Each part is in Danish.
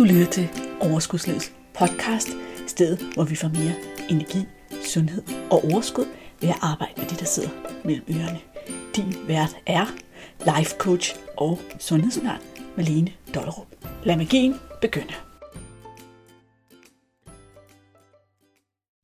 Du lytter til Overskudslivets podcast, stedet hvor vi får mere energi, sundhed og overskud ved at arbejde med det, der sidder mellem ørerne. Din vært er life coach og sundhedsundern Malene Dollerup. Lad magien begynde.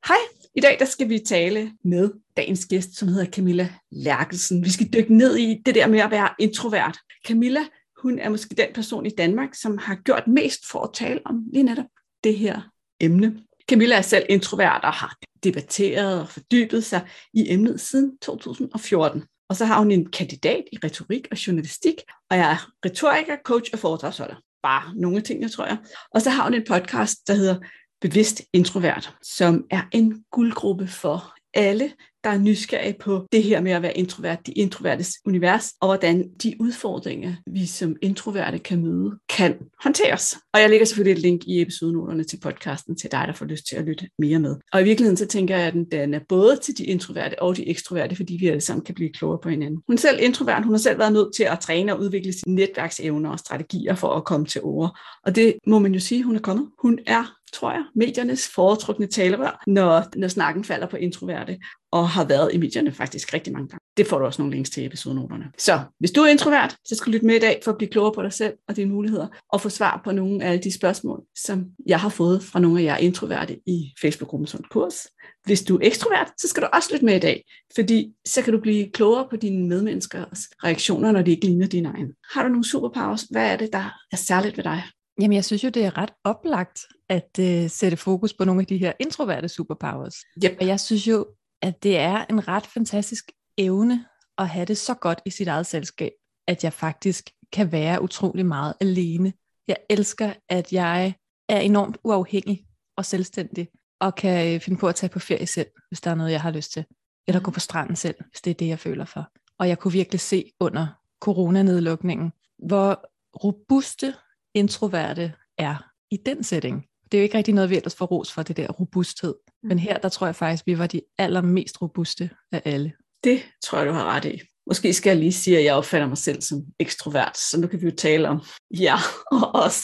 Hej, i dag der skal vi tale med dagens gæst, som hedder Camilla Lærkelsen. Vi skal dykke ned i det der med at være introvert. Camilla hun er måske den person i Danmark, som har gjort mest for at tale om lige netop det her emne. Camilla er selv introvert og har debatteret og fordybet sig i emnet siden 2014. Og så har hun en kandidat i retorik og journalistik, og jeg er retoriker, coach og foredragsholder. Bare nogle ting, jeg tror jeg. Og så har hun en podcast, der hedder Bevidst Introvert, som er en guldgruppe for alle, der er nysgerrige på det her med at være introvert, de introvertes univers, og hvordan de udfordringer, vi som introverte kan møde, kan håndteres. Og jeg lægger selvfølgelig et link i episodenoterne til podcasten til dig, der får lyst til at lytte mere med. Og i virkeligheden så tænker jeg, at den er både til de introverte og de ekstroverte, fordi vi alle sammen kan blive klogere på hinanden. Hun er selv introvert, hun har selv været nødt til at træne og udvikle sine netværksevner og strategier for at komme til ord. Og det må man jo sige, hun er kommet. Hun er tror jeg, mediernes foretrukne talerør, når, når snakken falder på introverte, og har været i medierne faktisk rigtig mange gange. Det får du også nogle links til i episodenoterne. Så hvis du er introvert, så skal du lytte med i dag for at blive klogere på dig selv og dine muligheder, og få svar på nogle af alle de spørgsmål, som jeg har fået fra nogle af jer introverte i Facebook-gruppen Sund Kurs. Hvis du er ekstrovert, så skal du også lytte med i dag, fordi så kan du blive klogere på dine medmenneskers reaktioner, når de ikke ligner dine egne. Har du nogle superpowers? Hvad er det, der er særligt ved dig? Jamen, jeg synes jo, det er ret oplagt at uh, sætte fokus på nogle af de her introverte superpowers. Yep. Og jeg synes jo, at det er en ret fantastisk evne at have det så godt i sit eget selskab, at jeg faktisk kan være utrolig meget alene. Jeg elsker, at jeg er enormt uafhængig og selvstændig, og kan øh, finde på at tage på ferie selv, hvis der er noget, jeg har lyst til. Eller gå mm. på stranden selv, hvis det er det, jeg føler for. Og jeg kunne virkelig se under coronanedlukningen, hvor robuste introverte er i den setting. Det er jo ikke rigtig noget, vi ellers får ros for, det der robusthed. Men mm. her, der tror jeg faktisk, vi var de allermest robuste af alle. Det tror jeg, du har ret i. Måske skal jeg lige sige, at jeg opfatter mig selv som ekstrovert, så nu kan vi jo tale om ja og os.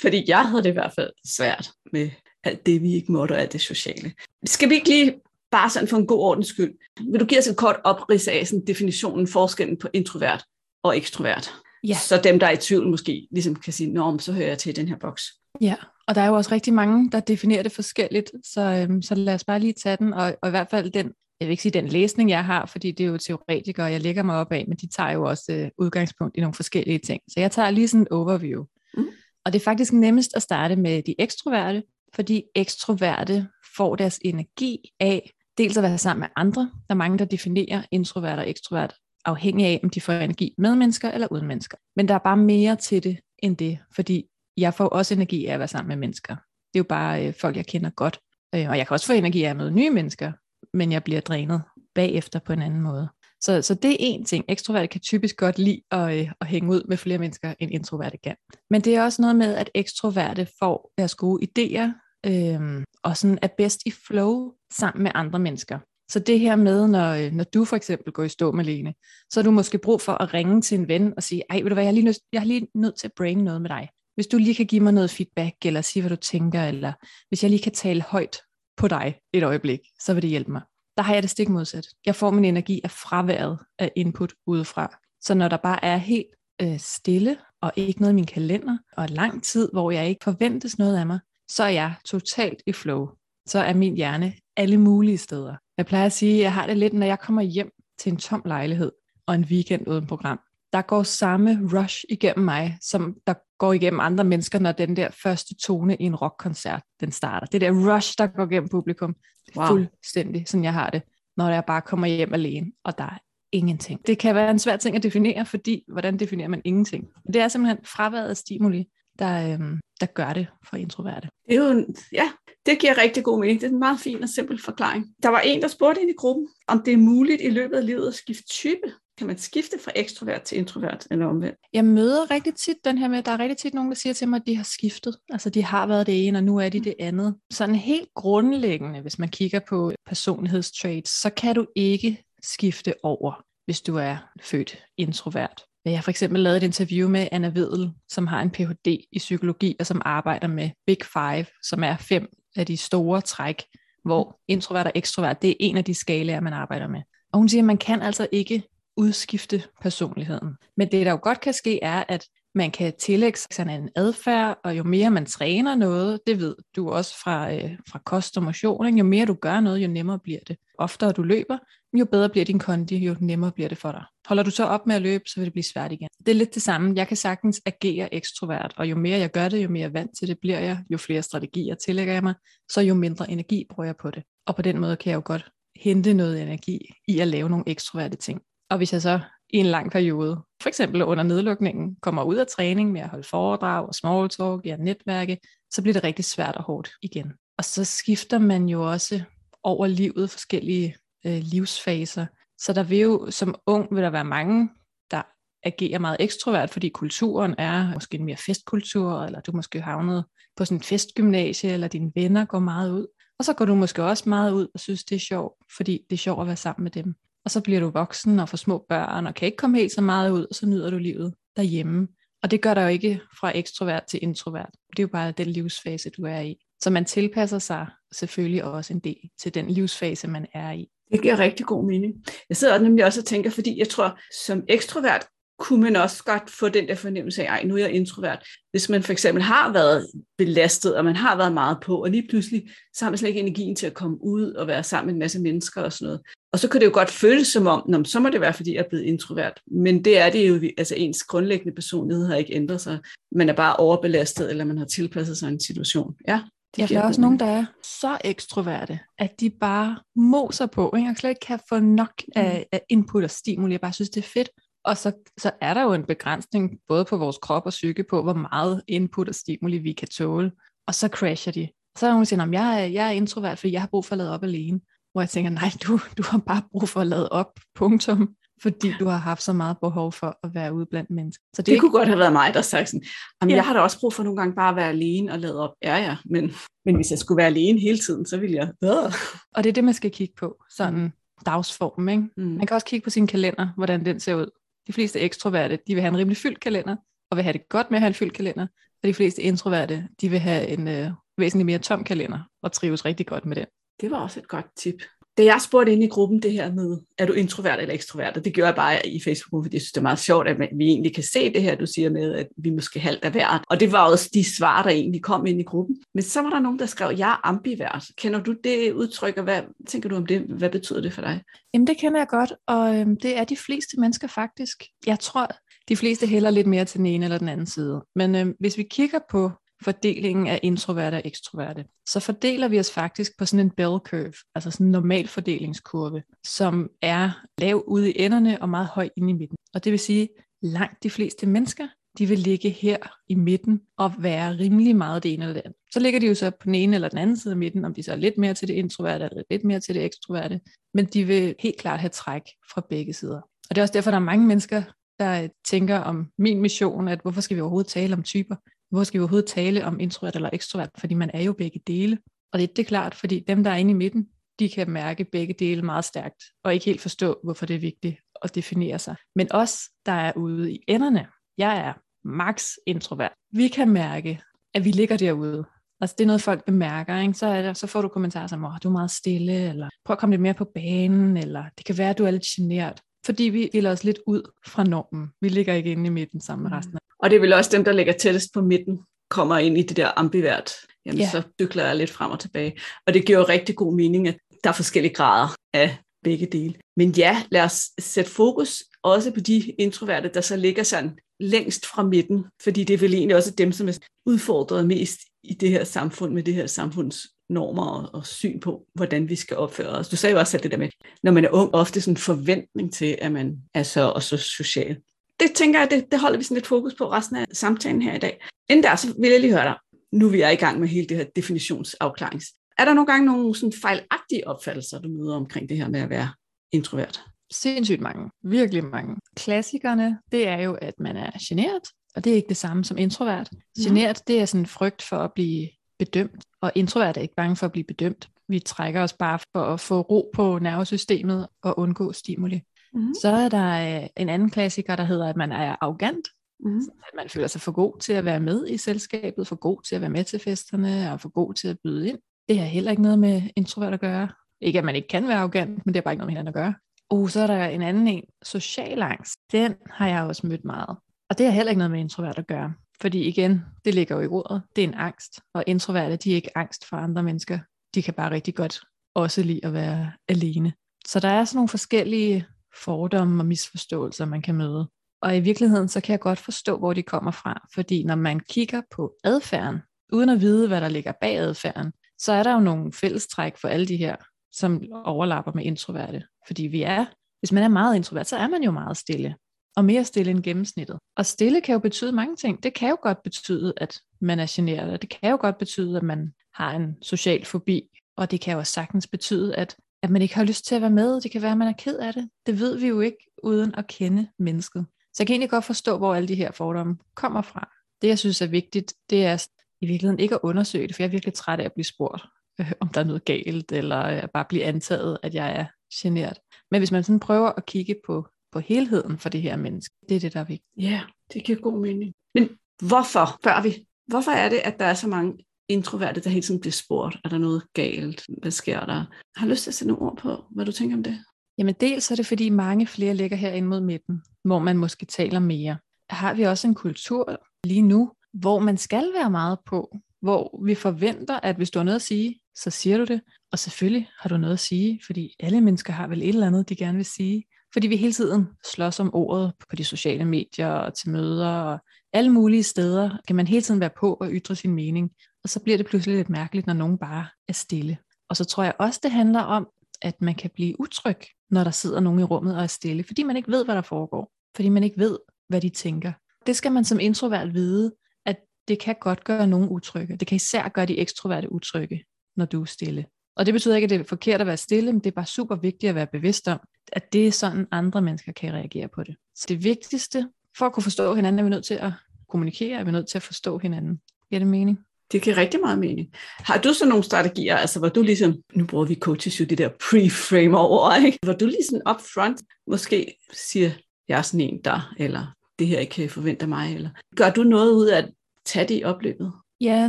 Fordi jeg havde det i hvert fald svært med alt det, vi ikke måtte, og alt det sociale. Skal vi ikke lige bare sådan for en god ordens skyld, vil du give os en kort oprids af sådan definitionen, forskellen på introvert og ekstrovert? Ja. Så dem, der er i tvivl måske, ligesom kan sige, Nå, så hører jeg til i den her boks. Ja, og der er jo også rigtig mange, der definerer det forskelligt, så, øhm, så lad os bare lige tage den, og, og i hvert fald den, jeg vil ikke sige den læsning, jeg har, fordi det er jo teoretikere, jeg lægger mig op af, men de tager jo også øh, udgangspunkt i nogle forskellige ting. Så jeg tager lige sådan en overview. Mm. Og det er faktisk nemmest at starte med de ekstroverte, fordi ekstroverte får deres energi af dels at være sammen med andre. Der er mange, der definerer introvert og ekstrovert afhængig af, om de får energi med mennesker eller uden mennesker. Men der er bare mere til det end det, fordi jeg får også energi af at være sammen med mennesker. Det er jo bare øh, folk, jeg kender godt. Øh, og jeg kan også få energi af at møde nye mennesker, men jeg bliver drænet bagefter på en anden måde. Så, så det er en ting. Ekstroverte kan typisk godt lide at, øh, at hænge ud med flere mennesker, end introverte kan. Men det er også noget med, at ekstroverte får deres gode idéer, øh, og sådan er bedst i flow sammen med andre mennesker. Så det her med, når, øh, når du for eksempel går i stå, Malene, så har du måske brug for at ringe til en ven og sige, ej, ved du hvad, jeg er lige, nødt, jeg er lige nødt til at brain noget med dig. Hvis du lige kan give mig noget feedback, eller sige, hvad du tænker, eller hvis jeg lige kan tale højt på dig et øjeblik, så vil det hjælpe mig. Der har jeg det stik modsat. Jeg får min energi af fraværet af input udefra. Så når der bare er helt øh, stille, og ikke noget i min kalender, og lang tid, hvor jeg ikke forventes noget af mig, så er jeg totalt i flow. Så er min hjerne alle mulige steder. Jeg plejer at sige, at jeg har det lidt, når jeg kommer hjem til en tom lejlighed og en weekend uden program. Der går samme rush igennem mig, som der går igennem andre mennesker, når den der første tone i en rockkoncert, den starter. Det der rush, der går igennem publikum, det er wow. fuldstændig sådan, jeg har det, når jeg bare kommer hjem alene, og der er ingenting. Det kan være en svær ting at definere, fordi hvordan definerer man ingenting? Det er simpelthen fraværet af stimuli, der, øhm, der gør det for introverte. Det er jo, ja, det giver rigtig god mening. Det er en meget fin og simpel forklaring. Der var en, der spurgte ind i gruppen, om det er muligt i løbet af livet at skifte type. Kan man skifte fra ekstrovert til introvert eller omvendt? Jeg møder rigtig tit den her med, der er rigtig tit nogen, der siger til mig, at de har skiftet. Altså de har været det ene, og nu er de det andet. Sådan helt grundlæggende, hvis man kigger på personlighedstraits, så kan du ikke skifte over, hvis du er født introvert. Jeg har for eksempel lavet et interview med Anna Vedel, som har en Ph.D. i psykologi, og som arbejder med Big Five, som er fem af de store træk, hvor introvert og ekstrovert, det er en af de skalaer, man arbejder med. Og hun siger, at man kan altså ikke udskifte personligheden. Men det, der jo godt kan ske, er, at man kan tillægge sig en adfærd, og jo mere man træner noget, det ved du også fra, øh, fra kost og motion, ikke? jo mere du gør noget, jo nemmere bliver det. Oftere du løber, jo bedre bliver din kondi, jo nemmere bliver det for dig. Holder du så op med at løbe, så vil det blive svært igen. Det er lidt det samme. Jeg kan sagtens agere ekstrovert, og jo mere jeg gør det, jo mere vant til det bliver jeg, jo flere strategier tillægger jeg mig, så jo mindre energi bruger jeg på det. Og på den måde kan jeg jo godt hente noget energi i at lave nogle ekstroverte ting. Og hvis jeg så i en lang periode, for eksempel under nedlukningen, kommer ud af træning med at holde foredrag og small talk i netværke, så bliver det rigtig svært og hårdt igen. Og så skifter man jo også over livet forskellige øh, livsfaser. Så der vil jo, som ung vil der være mange, der agerer meget ekstrovert, fordi kulturen er måske en mere festkultur, eller du måske havnet på sådan en festgymnasie, eller dine venner går meget ud. Og så går du måske også meget ud og synes, det er sjovt, fordi det er sjovt at være sammen med dem. Og så bliver du voksen og får små børn, og kan ikke komme helt så meget ud, og så nyder du livet derhjemme. Og det gør dig jo ikke fra ekstrovert til introvert. Det er jo bare den livsfase, du er i. Så man tilpasser sig selvfølgelig også en del til den livsfase, man er i. Det giver rigtig god mening. Jeg sidder nemlig også og tænker, fordi jeg tror, som ekstrovert kunne man også godt få den der fornemmelse af, at nu er jeg introvert. Hvis man for eksempel har været belastet, og man har været meget på, og lige pludselig, så har man slet ikke energien til at komme ud og være sammen med en masse mennesker og sådan noget. Og så kan det jo godt føles som om, så må det være, fordi jeg er blevet introvert. Men det er det jo, altså ens grundlæggende personlighed har ikke ændret sig. Man er bare overbelastet, eller man har tilpasset sig en situation. Ja, Ja, der er også nogen, der er så ekstroverte, at de bare moser på, ikke? og slet ikke kan få nok af, mm. af input og stimuli. Jeg bare synes, det er fedt. Og så, så er der jo en begrænsning, både på vores krop og psyke, på hvor meget input og stimuli vi kan tåle. Og så crasher de. Så er der siger, at jeg er, jeg er introvert, fordi jeg har brug for at lade op alene. Hvor jeg tænker, nej, du, du har bare brug for at lade op, punktum fordi du har haft så meget behov for at være ude blandt mennesker. Så det, det ikke... kunne godt have været mig, der sagde sådan, ja. jeg har da også brug for nogle gange bare at være alene og lade op. Ja, ja, men, men hvis jeg skulle være alene hele tiden, så ville jeg... Øh. Og det er det, man skal kigge på, sådan dagsform. Ikke? Mm. Man kan også kigge på sin kalender, hvordan den ser ud. De fleste ekstroverte, de vil have en rimelig fyldt kalender, og vil have det godt med at have en fyldt kalender. Og de fleste introverte, de vil have en øh, væsentligt mere tom kalender, og trives rigtig godt med det. Det var også et godt tip da jeg spurgte ind i gruppen det her med, er du introvert eller ekstrovert, og det gjorde jeg bare i Facebook, fordi jeg synes, det er meget sjovt, at vi egentlig kan se det her, du siger med, at vi måske halvt er værd. Og det var også de svar, der egentlig kom ind i gruppen. Men så var der nogen, der skrev, jeg er ambivert. Kender du det udtryk, og hvad tænker du om det? Hvad betyder det for dig? Jamen det kender jeg godt, og øhm, det er de fleste mennesker faktisk. Jeg tror, de fleste hælder lidt mere til den ene eller den anden side. Men øhm, hvis vi kigger på fordelingen af introverte og ekstroverte, så fordeler vi os faktisk på sådan en bell curve, altså sådan en normal fordelingskurve, som er lav ude i enderne og meget høj inde i midten. Og det vil sige, langt de fleste mennesker, de vil ligge her i midten og være rimelig meget det ene eller det andet. Så ligger de jo så på den ene eller den anden side af midten, om de så er lidt mere til det introverte eller lidt mere til det ekstroverte, men de vil helt klart have træk fra begge sider. Og det er også derfor, der er mange mennesker, der øh, tænker om min mission, at hvorfor skal vi overhovedet tale om typer? Hvor skal vi overhovedet tale om introvert eller ekstrovert? Fordi man er jo begge dele. Og det, det er klart, fordi dem, der er inde i midten, de kan mærke begge dele meget stærkt, og ikke helt forstå, hvorfor det er vigtigt at definere sig. Men os, der er ude i enderne, jeg er max introvert. Vi kan mærke, at vi ligger derude. Altså det er noget, folk bemærker. Ikke? Så, er der, så får du kommentarer som, at du er meget stille, eller prøv at komme lidt mere på banen, eller det kan være, at du er lidt genert. Fordi vi vil os lidt ud fra normen. Vi ligger ikke inde i midten sammen med mm. resten af og det er vel også dem, der ligger tættest på midten, kommer ind i det der ambivert. Jamen, ja. så cykler jeg lidt frem og tilbage. Og det giver jo rigtig god mening, at der er forskellige grader af begge dele. Men ja, lad os sætte fokus også på de introverte, der så ligger sådan længst fra midten, fordi det er vel egentlig også dem, som er udfordret mest i det her samfund med det her samfunds normer og, og syn på, hvordan vi skal opføre os. Du sagde jo også at det der med, når man er ung, ofte sådan en forventning til, at man er så og så social det tænker jeg, det, det holder vi sådan lidt fokus på resten af samtalen her i dag. Inden der, så vil jeg lige høre dig, nu vi er i gang med hele det her definitionsafklarings. Er der nogle gange nogle sådan fejlagtige opfattelser, du møder omkring det her med at være introvert? Sindssygt mange. Virkelig mange. Klassikerne, det er jo, at man er generet, og det er ikke det samme som introvert. Generet, det er sådan en frygt for at blive bedømt, og introvert er ikke bange for at blive bedømt. Vi trækker os bare for at få ro på nervesystemet og undgå stimuli. Mm. Så er der øh, en anden klassiker, der hedder, at man er arrogant. Mm. At man føler sig for god til at være med i selskabet, for god til at være med til festerne, og for god til at byde ind. Det har heller ikke noget med introvert at gøre. Ikke at man ikke kan være arrogant, men det er bare ikke noget med hinanden at gøre. Uh, så er der en anden en, social angst. Den har jeg også mødt meget. Og det har heller ikke noget med introvert at gøre. Fordi igen, det ligger jo i ordet, det er en angst. Og introverte, de er ikke angst for andre mennesker. De kan bare rigtig godt også lide at være alene. Så der er sådan nogle forskellige fordomme og misforståelser, man kan møde. Og i virkeligheden, så kan jeg godt forstå, hvor de kommer fra. Fordi når man kigger på adfærden, uden at vide, hvad der ligger bag adfærden, så er der jo nogle fællestræk for alle de her, som overlapper med introverte. Fordi vi er, hvis man er meget introvert, så er man jo meget stille. Og mere stille end gennemsnittet. Og stille kan jo betyde mange ting. Det kan jo godt betyde, at man er generet. Det kan jo godt betyde, at man har en social fobi. Og det kan jo også sagtens betyde, at, at man ikke har lyst til at være med. Det kan være, at man er ked af det. Det ved vi jo ikke, uden at kende mennesket. Så jeg kan egentlig godt forstå, hvor alle de her fordomme kommer fra. Det, jeg synes er vigtigt, det er i virkeligheden ikke at undersøge det, for jeg er virkelig træt af at blive spurgt, øh, om der er noget galt, eller øh, bare blive antaget, at jeg er generet. Men hvis man sådan prøver at kigge på, på helheden for det her menneske, det er det, der er vigtigt. Ja, det giver god mening. Men hvorfor, spørger vi, hvorfor er det, at der er så mange introverte, der hele tiden bliver spurgt, er der noget galt? Hvad sker der? Har du lyst til at sætte nogle ord på, hvad du tænker om det? Jamen dels er det, fordi mange flere ligger her ind mod midten, hvor man måske taler mere. Har vi også en kultur lige nu, hvor man skal være meget på, hvor vi forventer, at hvis du har noget at sige, så siger du det. Og selvfølgelig har du noget at sige, fordi alle mennesker har vel et eller andet, de gerne vil sige. Fordi vi hele tiden slås om ordet på de sociale medier og til møder og alle mulige steder, kan man hele tiden være på og ytre sin mening. Og så bliver det pludselig lidt mærkeligt, når nogen bare er stille. Og så tror jeg også, det handler om, at man kan blive utryg, når der sidder nogen i rummet og er stille, fordi man ikke ved, hvad der foregår. Fordi man ikke ved, hvad de tænker. Det skal man som introvert vide, at det kan godt gøre nogen utrygge. Det kan især gøre de ekstroverte utrygge, når du er stille. Og det betyder ikke, at det er forkert at være stille, men det er bare super vigtigt at være bevidst om, at det er sådan, andre mennesker kan reagere på det. Så det vigtigste, for at kunne forstå hinanden, er vi nødt til at kommunikere, er vi nødt til at forstå hinanden. Giver det mening? Det giver rigtig meget mening. Har du så nogle strategier, altså hvor du ligesom, nu bruger vi coaches jo det der pre-frame over, ikke? hvor du ligesom upfront måske siger, jeg er sådan en der, eller det her ikke forventer mig, eller gør du noget ud af at tage det i opløbet? Ja,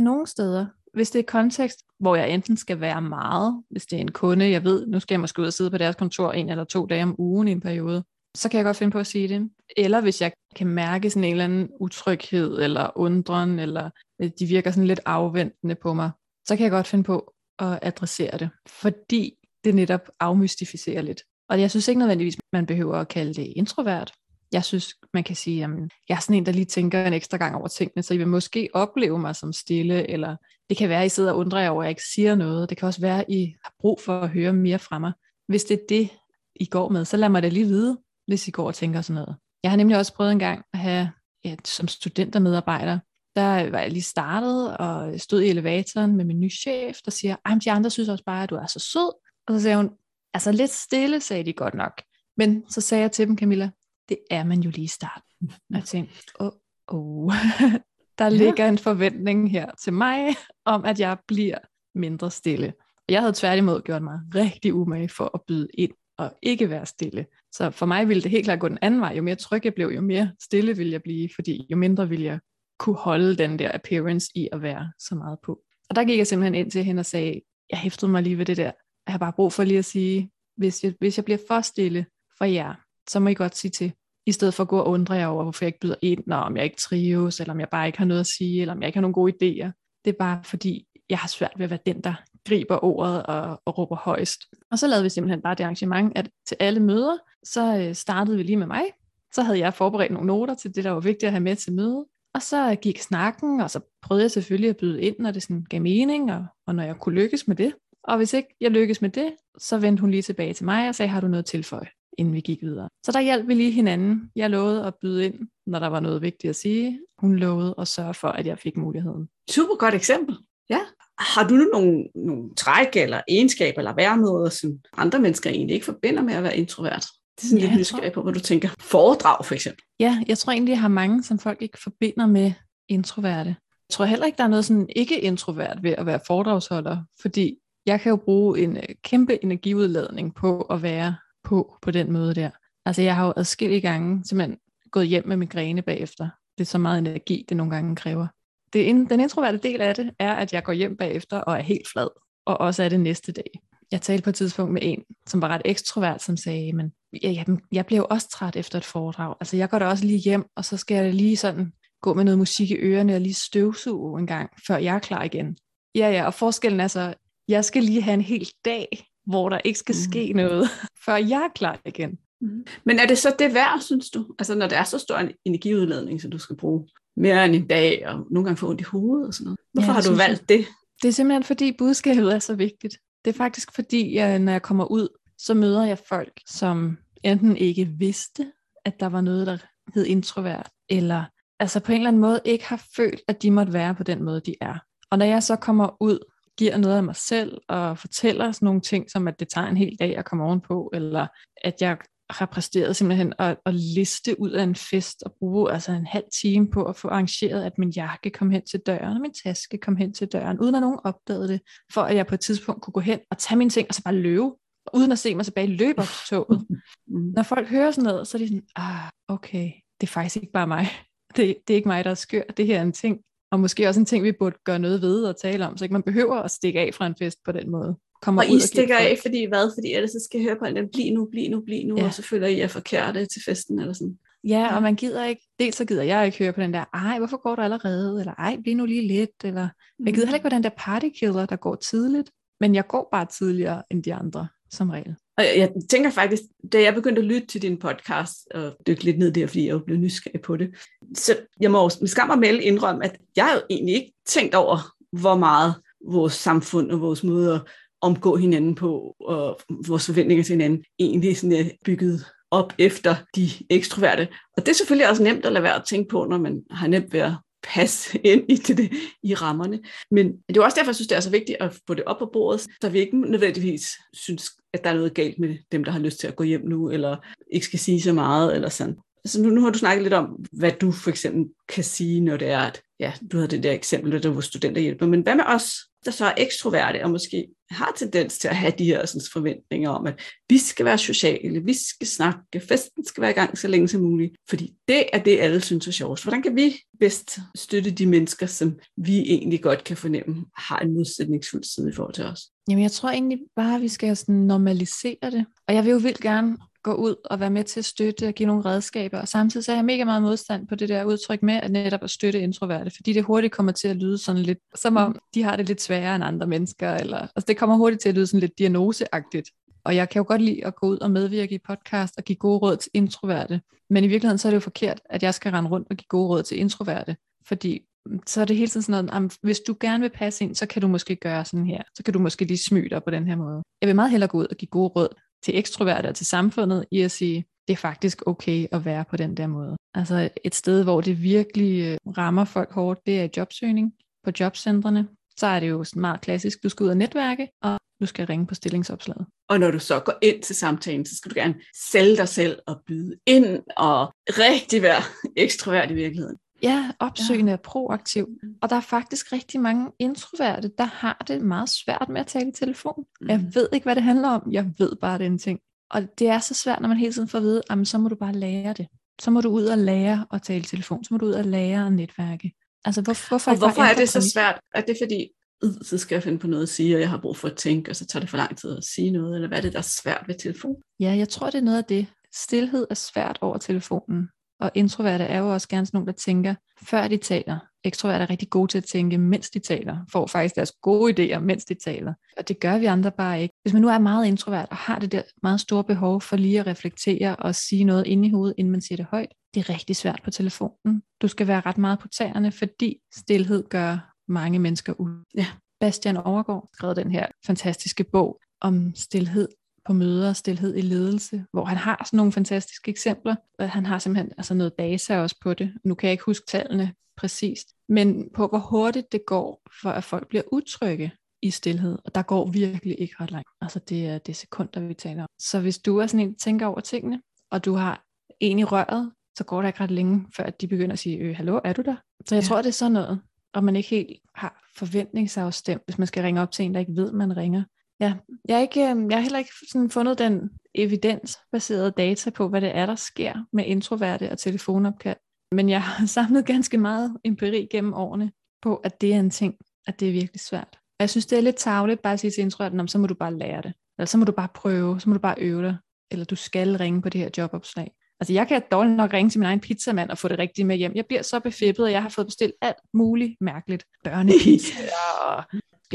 nogle steder. Hvis det er kontekst, hvor jeg enten skal være meget, hvis det er en kunde, jeg ved, nu skal jeg måske ud og sidde på deres kontor en eller to dage om ugen i en periode, så kan jeg godt finde på at sige det. Eller hvis jeg kan mærke sådan en eller anden utryghed, eller undren, eller øh, de virker sådan lidt afventende på mig, så kan jeg godt finde på at adressere det. Fordi det netop afmystificerer lidt. Og jeg synes ikke nødvendigvis, man behøver at kalde det introvert. Jeg synes, man kan sige, at jeg er sådan en, der lige tænker en ekstra gang over tingene, så I vil måske opleve mig som stille, eller det kan være, at I sidder og undrer jer over, at jeg ikke siger noget. Det kan også være, at I har brug for at høre mere fra mig. Hvis det er det, I går med, så lad mig det lige vide, hvis I går og tænker sådan noget. Jeg har nemlig også prøvet en gang at have, ja, som studentermedarbejder, der var jeg lige startet og stod i elevatoren med min nye chef, der siger, at de andre synes også bare, at du er så sød. Og så sagde hun, altså lidt stille, sagde de godt nok. Men så sagde jeg til dem, Camilla, det er man jo lige i starten. Og jeg tænkte, åh, oh, oh. der ligger en forventning her til mig, om at jeg bliver mindre stille. Jeg havde tværtimod gjort mig rigtig umage for at byde ind og ikke være stille. Så for mig ville det helt klart gå den anden vej. Jo mere tryg jeg blev, jo mere stille ville jeg blive, fordi jo mindre ville jeg kunne holde den der appearance i at være så meget på. Og der gik jeg simpelthen ind til hende og sagde, jeg hæftede mig lige ved det der. Jeg har bare brug for lige at sige, hvis jeg, hvis jeg bliver for stille for jer, så må I godt sige til. I stedet for at gå og undre jer over, hvorfor jeg ikke byder ind, når om jeg ikke trives, eller om jeg bare ikke har noget at sige, eller om jeg ikke har nogle gode idéer. Det er bare fordi, jeg har svært ved at være den, der griber ordet og, og råber højst. Og så lavede vi simpelthen bare det arrangement, at til alle møder, så øh, startede vi lige med mig. Så havde jeg forberedt nogle noter til det, der var vigtigt at have med til møde. Og så gik snakken, og så prøvede jeg selvfølgelig at byde ind, når det sådan gav mening, og, og når jeg kunne lykkes med det. Og hvis ikke jeg lykkes med det, så vendte hun lige tilbage til mig og sagde, har du noget tilføje, inden vi gik videre. Så der hjalp vi lige hinanden. Jeg lovede at byde ind, når der var noget vigtigt at sige. Hun lovede at sørge for, at jeg fik muligheden. Super godt eksempel. Ja. Har du nogle, nogle træk eller egenskaber eller væremåder, som andre mennesker egentlig ikke forbinder med at være introvert? Det er sådan ja, lidt nysgerrig på, hvad du tænker. Foredrag for eksempel. Ja, jeg tror egentlig, jeg har mange, som folk ikke forbinder med introverte. Jeg tror heller ikke, der er noget sådan ikke-introvert ved at være foredragsholder, fordi jeg kan jo bruge en øh, kæmpe energiudladning på at være på på den måde der. Altså jeg har jo adskillige gange simpelthen gået hjem med migræne bagefter. Det er så meget energi, det nogle gange kræver. Det, den introverte del af det er, at jeg går hjem bagefter og er helt flad, og også er det næste dag. Jeg talte på et tidspunkt med en, som var ret ekstrovert, som sagde, men jeg, jeg blev også træt efter et foredrag. Altså jeg går da også lige hjem, og så skal jeg lige sådan gå med noget musik i ørerne og lige støvsuge en gang, før jeg er klar igen. Ja, ja, og forskellen er så, jeg skal lige have en hel dag, hvor der ikke skal ske mm. noget, før jeg er klar igen. Mm. Men er det så det værd, synes du? Altså når der er så stor en energiudladning, så du skal bruge mere end en dag, og nogle gange få ondt i hovedet og sådan noget. Hvorfor ja, har du valgt det? Det er simpelthen fordi budskabet er så vigtigt. Det er faktisk fordi, jeg, når jeg kommer ud, så møder jeg folk, som enten ikke vidste, at der var noget, der hed introvert, eller altså på en eller anden måde ikke har følt, at de måtte være på den måde, de er. Og når jeg så kommer ud, giver noget af mig selv, og fortæller sådan nogle ting, som at det tager en hel dag at komme ovenpå, eller at jeg har præsteret simpelthen at, at liste ud af en fest og bruge altså en halv time på at få arrangeret, at min jakke kom hen til døren, og min taske kom hen til døren, uden at nogen opdagede det, for at jeg på et tidspunkt kunne gå hen og tage mine ting, og så bare løbe, uden at se mig tilbage, løbe op til toget. Mm. Når folk hører sådan noget, så er de sådan, ah, okay, det er faktisk ikke bare mig. Det, det er ikke mig, der er skør. Det her er en ting, og måske også en ting, vi burde gøre noget ved og tale om, så ikke man behøver at stikke af fra en fest på den måde kommer og ud I stikker af, fordi hvad? Fordi ellers så skal jeg høre på den, bliv nu, bliv nu, bliv nu, ja. og så føler I er forkerte til festen, eller sådan. Ja, og man gider ikke, dels så gider jeg ikke høre på den der, ej, hvorfor går du allerede, eller ej, bliv nu lige lidt, eller mm. jeg gider heller ikke på den der partykiller, der går tidligt, men jeg går bare tidligere end de andre, som regel. Og jeg, jeg tænker faktisk, da jeg begyndte at lytte til din podcast, og dykke lidt ned der, fordi jeg blev nysgerrig på det, så jeg må med skam og melde indrømme, at jeg har jo egentlig ikke tænkt over, hvor meget vores samfund og vores måder omgå hinanden på, og vores forventninger til hinanden egentlig sådan er bygget op efter de ekstroverte. Og det er selvfølgelig også nemt at lade være at tænke på, når man har nemt ved at passe ind i det, i rammerne. Men det er også derfor, jeg synes, det er så vigtigt at få det op på bordet, så vi ikke nødvendigvis synes, at der er noget galt med dem, der har lyst til at gå hjem nu, eller ikke skal sige så meget, eller sådan. Så nu, nu har du snakket lidt om, hvad du for eksempel kan sige, når det er, at ja, du havde det der eksempel, der var studenterhjælper, men hvad med os, der så er ekstroverte og måske har tendens til at have de her sådan, forventninger om, at vi skal være sociale, vi skal snakke, festen skal være i gang så længe som muligt, fordi det er det, alle synes er sjovt. Hvordan kan vi bedst støtte de mennesker, som vi egentlig godt kan fornemme, har en modsætningsfuld side i forhold til os? Jamen, jeg tror egentlig bare, at vi skal sådan normalisere det. Og jeg vil jo vildt gerne gå ud og være med til at støtte og give nogle redskaber. Og samtidig så har jeg mega meget modstand på det der udtryk med at netop at støtte introverte, fordi det hurtigt kommer til at lyde sådan lidt, som om de har det lidt sværere end andre mennesker. Eller, altså det kommer hurtigt til at lyde sådan lidt diagnoseagtigt. Og jeg kan jo godt lide at gå ud og medvirke i podcast og give gode råd til introverte. Men i virkeligheden så er det jo forkert, at jeg skal rende rundt og give gode råd til introverte. Fordi mm, så er det hele tiden sådan noget, hvis du gerne vil passe ind, så kan du måske gøre sådan her. Så kan du måske lige smyge dig på den her måde. Jeg vil meget hellere gå ud og give gode råd til ekstroverte og til samfundet i at sige, det er faktisk okay at være på den der måde. Altså et sted, hvor det virkelig øh, rammer folk hårdt, det er jobsøgning på jobcentrene. Så er det jo meget klassisk, du skal ud og netværke, og du skal ringe på stillingsopslaget. Og når du så går ind til samtalen, så skal du gerne sælge dig selv og byde ind og rigtig være ekstrovert i virkeligheden. Ja, opsøgende ja. og proaktiv. Mm. Og der er faktisk rigtig mange introverte, der har det meget svært med at tale i telefon. Mm. Jeg ved ikke, hvad det handler om. Jeg ved bare, det er en ting. Og det er så svært, når man hele tiden får at vide, at så må du bare lære det. Så må du ud og lære at tale i telefon. Så må du ud og lære at netværke. Altså, hvor, hvorfor, og hvorfor er det så svært? Er det fordi, så skal jeg finde på noget at sige, og jeg har brug for at tænke, og så tager det for lang tid at sige noget, eller hvad er det, der er svært ved telefon? Ja, jeg tror, det er noget af det. Stilhed er svært over telefonen. Og introverte er jo også gerne sådan nogle, der tænker, før de taler. Ekstroverte er rigtig gode til at tænke, mens de taler. Får faktisk deres gode idéer, mens de taler. Og det gør vi andre bare ikke. Hvis man nu er meget introvert og har det der meget store behov for lige at reflektere og sige noget inde i hovedet, inden man siger det højt, det er rigtig svært på telefonen. Du skal være ret meget på tæerne, fordi stillhed gør mange mennesker ud. Ja. Bastian Overgaard skrev den her fantastiske bog om stillhed, på møder, stillhed i ledelse, hvor han har sådan nogle fantastiske eksempler. Han har simpelthen altså noget data også på det. Nu kan jeg ikke huske tallene præcist, men på hvor hurtigt det går, for at folk bliver utrygge i stillhed. Og der går virkelig ikke ret langt. Altså det er det sekunder, vi taler om. Så hvis du er sådan en, der tænker over tingene, og du har en i røret, så går der ikke ret længe, før de begynder at sige, øh, hallo, er du der? Så jeg ja. tror, det er sådan noget, og man ikke helt har forventningsafstemt, hvis man skal ringe op til en, der ikke ved, man ringer. Ja, jeg, er ikke, øhm, jeg har heller ikke sådan fundet den evidensbaseret data på, hvad det er, der sker med introverte og telefonopkald. Men jeg har samlet ganske meget empiri gennem årene på, at det er en ting, at det er virkelig svært. Jeg synes, det er lidt tageligt bare at sige til introverten, så må du bare lære det. Eller så må du bare prøve, så må du bare øve dig. Eller du skal ringe på det her jobopslag. Altså jeg kan dårligt nok ringe til min egen pizzamand og få det rigtige med hjem. Jeg bliver så befippet, at jeg har fået bestilt alt muligt mærkeligt. Børnepizza og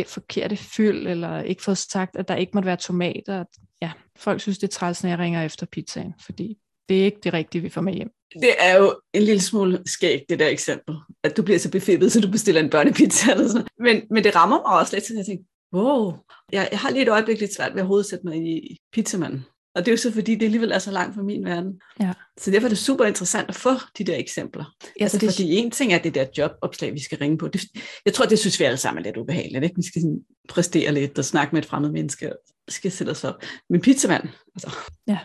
forkerte fyld, eller ikke fået sagt, at der ikke måtte være tomater. Ja, folk synes, det er træls, når jeg ringer efter pizzaen, fordi det er ikke det rigtige, vi får med hjem. Det er jo en lille smule skægt, det der eksempel. At du bliver så befippet, så du bestiller en børnepizza eller sådan men, men det rammer mig også lidt, så jeg tænker, wow, jeg, jeg har lige et øjeblik lidt svært ved at hovedsætte mig i pizzamanden. Og det er jo så fordi, det alligevel er så langt fra min verden. Ja. Så derfor er det super interessant at få de der eksempler. Ja, altså, det... Fordi en ting er det der jobopslag, vi skal ringe på. Det, jeg tror, det synes vi alle sammen er lidt ubehageligt. Ikke? Vi skal sådan præstere lidt og snakke med et fremmed menneske. Vi skal sætte os op. Men pizzamand, altså. Ja.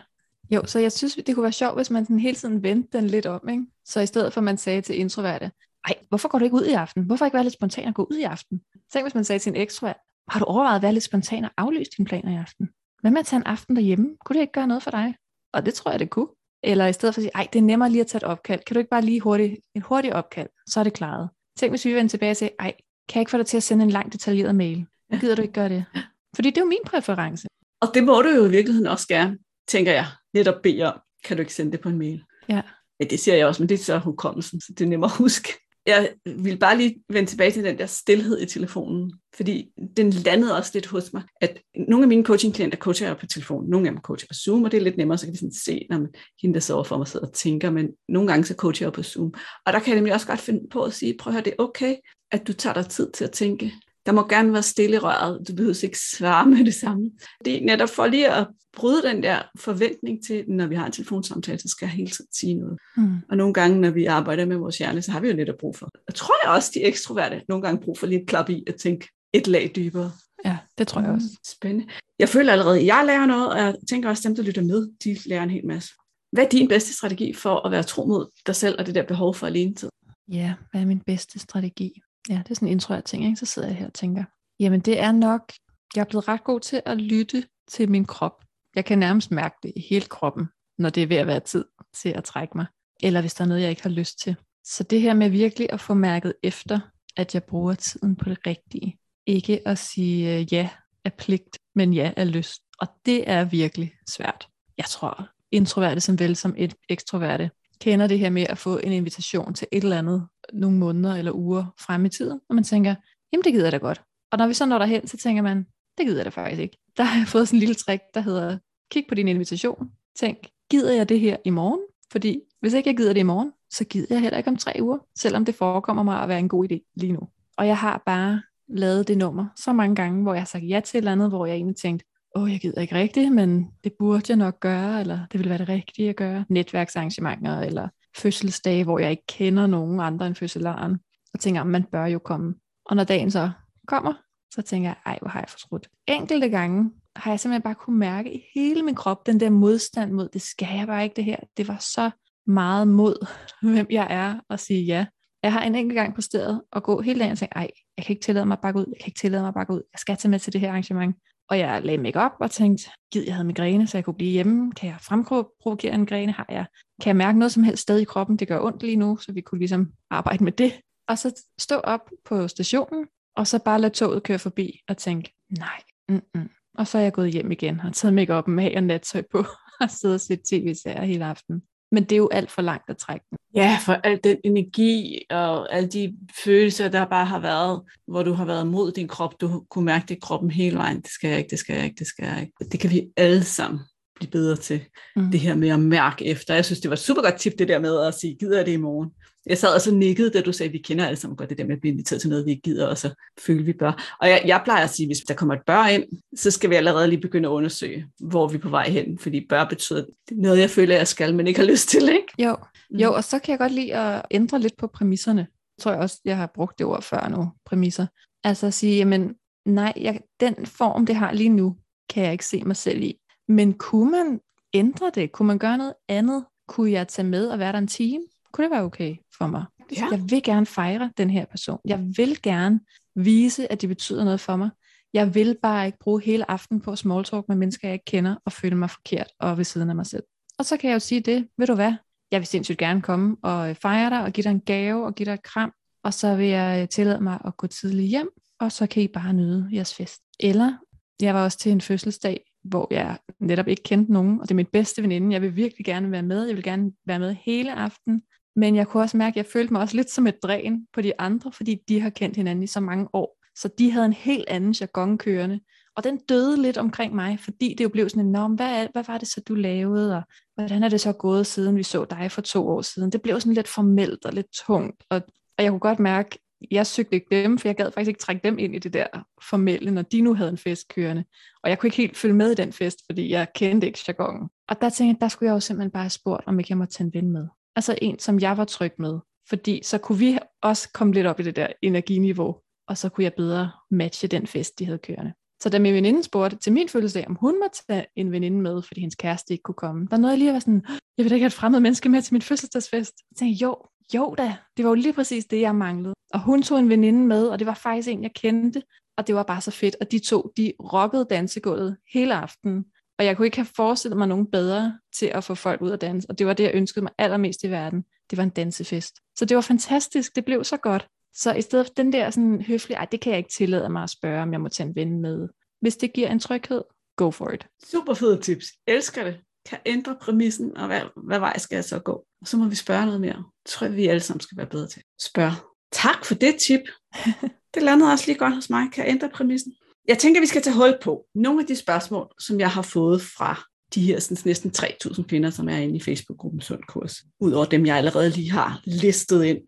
Jo, så jeg synes, det kunne være sjovt, hvis man sådan hele tiden vendte den lidt om. Ikke? Så i stedet for, at man sagde til introverte, ej, hvorfor går du ikke ud i aften? Hvorfor ikke være lidt spontan og gå ud i aften? Tænk, hvis man sagde til en ekstrovert, har du overvejet at være lidt spontan og aflyse dine planer i aften? Hvad med at tage en aften derhjemme? Kunne det ikke gøre noget for dig? Og det tror jeg, det kunne. Eller i stedet for at sige, ej, det er nemmere lige at tage et opkald. Kan du ikke bare lige hurtigt, et hurtigt opkald, så er det klaret. Tænk, hvis vi vender tilbage og siger, ej, kan jeg ikke få dig til at sende en lang detaljeret mail? Gider du ikke gøre det? Fordi det er jo min præference. Og det må du jo i virkeligheden også gerne, tænker jeg, netop bede om. Kan du ikke sende det på en mail? Ja. Ja, det siger jeg også, men det er så hukommelsen, så det er nemmere at huske jeg vil bare lige vende tilbage til den der stillhed i telefonen, fordi den landede også lidt hos mig, at nogle af mine coachingklienter coacher jeg på telefon, nogle af dem coacher på Zoom, og det er lidt nemmere, så kan de sådan se, når man, hende der sover for mig sidder og tænker, men nogle gange så coacher jeg på Zoom. Og der kan jeg nemlig også godt finde på at sige, prøv at høre, det er okay, at du tager dig tid til at tænke. Der må gerne være stille i røret. Du behøver ikke svare med det samme. Det er netop for lige at bryde den der forventning til, når vi har en telefonsamtale, så skal jeg hele tiden sige noget. Mm. Og nogle gange, når vi arbejder med vores hjerne, så har vi jo lidt at brug for. Jeg tror jeg også, de ekstroverte nogle gange brug for lidt klap i at tænke et lag dybere. Ja, det tror jeg også. Mm, spændende. Jeg føler allerede, at jeg lærer noget, og jeg tænker også, at dem, der lytter med, de lærer en hel masse. Hvad er din bedste strategi for at være tro mod dig selv og det der behov for alene tid? Ja, hvad er min bedste strategi? Ja, det er sådan en intro, ting, ikke? så sidder jeg her og tænker, jamen det er nok, jeg er blevet ret god til at lytte til min krop. Jeg kan nærmest mærke det i hele kroppen, når det er ved at være tid til at trække mig. Eller hvis der er noget, jeg ikke har lyst til. Så det her med virkelig at få mærket efter, at jeg bruger tiden på det rigtige. Ikke at sige øh, ja af pligt, men ja af lyst. Og det er virkelig svært. Jeg tror, introverte som vel som et ekstroverte kender det her med at få en invitation til et eller andet nogle måneder eller uger frem i tiden, og man tænker, jamen det gider jeg da godt. Og når vi så når derhen, så tænker man, det gider jeg da faktisk ikke. Der har jeg fået sådan en lille trick, der hedder, kig på din invitation, tænk, gider jeg det her i morgen? Fordi hvis ikke jeg gider det i morgen, så gider jeg heller ikke om tre uger, selvom det forekommer mig at være en god idé lige nu. Og jeg har bare lavet det nummer så mange gange, hvor jeg har sagt ja til et eller andet, hvor jeg egentlig tænkte, åh, jeg gider ikke rigtigt, men det burde jeg nok gøre, eller det ville være det rigtige at gøre. Netværksarrangementer, eller fødselsdage, hvor jeg ikke kender nogen andre end fødselaren, og tænker, man bør jo komme. Og når dagen så kommer, så tænker jeg, ej, hvor har jeg fortrudt. Enkelte gange har jeg simpelthen bare kunne mærke i hele min krop, den der modstand mod, det skal jeg bare ikke det her. Det var så meget mod, hvem jeg er, at sige ja. Jeg har en enkelt gang præsteret at gå hele dagen og tænke, ej, jeg kan ikke tillade mig at bakke ud, jeg kan ikke tillade mig at bakke ud, jeg skal tage med til det her arrangement. Og jeg lagde mig op og tænkte, gid jeg havde migræne, så jeg kunne blive hjemme. Kan jeg fremprovokere en migræne? Har jeg? Kan jeg mærke noget som helst sted i kroppen? Det gør ondt lige nu, så vi kunne ligesom arbejde med det. Og så stå op på stationen, og så bare lade toget køre forbi og tænke, nej, mm-mm. Og så er jeg gået hjem igen og taget mig op med og nattøj på og siddet og set tv-serier hele aften. Men det er jo alt for langt at trække den. Ja, for al den energi og alle de følelser, der bare har været, hvor du har været mod din krop, du kunne mærke det i kroppen hele vejen. Det skal jeg ikke, det skal jeg ikke, det skal jeg ikke. Det kan vi alle sammen blive bedre til. Mm. Det her med at mærke efter. Jeg synes, det var super godt tip, det der med at sige, gider jeg det i morgen? Jeg sad og så nikkede, da du sagde, at vi kender alle sammen godt det der med at blive inviteret til noget, vi ikke gider, og så føle, vi bør. Og jeg, jeg plejer at sige, at hvis der kommer et bør ind, så skal vi allerede lige begynde at undersøge, hvor vi er på vej hen, fordi bør betyder noget, jeg føler, jeg skal, men ikke har lyst til, ikke? Jo, mm. jo og så kan jeg godt lide at ændre lidt på præmisserne. Jeg tror jeg også, jeg har brugt det ord før nu, præmisser. Altså at sige, jamen nej, jeg, den form, det har lige nu, kan jeg ikke se mig selv i. Men kunne man ændre det? Kunne man gøre noget andet? Kunne jeg tage med og være der en time? Kunne det være okay for mig? Ja. Jeg vil gerne fejre den her person. Jeg vil gerne vise, at det betyder noget for mig. Jeg vil bare ikke bruge hele aften på small talk med mennesker, jeg ikke kender, og føle mig forkert og ved siden af mig selv. Og så kan jeg jo sige det, ved du hvad, jeg vil sindssygt gerne komme og øh, fejre dig, og give dig en gave, og give dig et kram, og så vil jeg øh, tillade mig at gå tidligt hjem, og så kan I bare nyde jeres fest. Eller, jeg var også til en fødselsdag, hvor jeg netop ikke kendte nogen, og det er mit bedste veninde. Jeg vil virkelig gerne være med. Jeg vil gerne være med hele aften. Men jeg kunne også mærke, at jeg følte mig også lidt som et dræn på de andre, fordi de har kendt hinanden i så mange år. Så de havde en helt anden jargon kørende. Og den døde lidt omkring mig, fordi det jo blev sådan en, hvad, hvad var det så, du lavede, og hvordan er det så gået, siden vi så dig for to år siden? Det blev sådan lidt formelt og lidt tungt, og, og jeg kunne godt mærke, jeg søgte ikke dem, for jeg gad faktisk ikke trække dem ind i det der formelle, når de nu havde en fest kørende. Og jeg kunne ikke helt følge med i den fest, fordi jeg kendte ikke jargonen. Og der tænkte jeg, der skulle jeg jo simpelthen bare have spurgt, om ikke jeg måtte tage en ven med. Altså en, som jeg var tryg med. Fordi så kunne vi også komme lidt op i det der energiniveau, og så kunne jeg bedre matche den fest, de havde kørende. Så da min veninde spurgte til min fødselsdag, om hun måtte tage en veninde med, fordi hendes kæreste ikke kunne komme, der nåede jeg lige at være sådan, jeg vil da ikke have et fremmed menneske med til min fødselsdagsfest. Så tænkte jeg, jo, jo da, det var jo lige præcis det, jeg manglede. Og hun tog en veninde med, og det var faktisk en, jeg kendte, og det var bare så fedt. Og de to, de rockede dansegulvet hele aftenen. Og jeg kunne ikke have forestillet mig nogen bedre til at få folk ud at danse. Og det var det, jeg ønskede mig allermest i verden. Det var en dansefest. Så det var fantastisk. Det blev så godt. Så i stedet for den der sådan høflige, ej, det kan jeg ikke tillade mig at spørge, om jeg må tage en ven med. Hvis det giver en tryghed, go for it. Super fede tips. Elsker det. Kan ændre præmissen, og hvad, hvad vej skal jeg så gå? Og så må vi spørge noget mere. Det tror jeg, vi alle sammen skal være bedre til. Spørg. Tak for det tip. Det landede også lige godt hos mig. Kan jeg ændre præmissen? Jeg tænker, vi skal tage hul på nogle af de spørgsmål, som jeg har fået fra de her sådan, næsten 3.000 kvinder, som er inde i Facebook-gruppen Sund Kurs. Udover dem, jeg allerede lige har listet ind.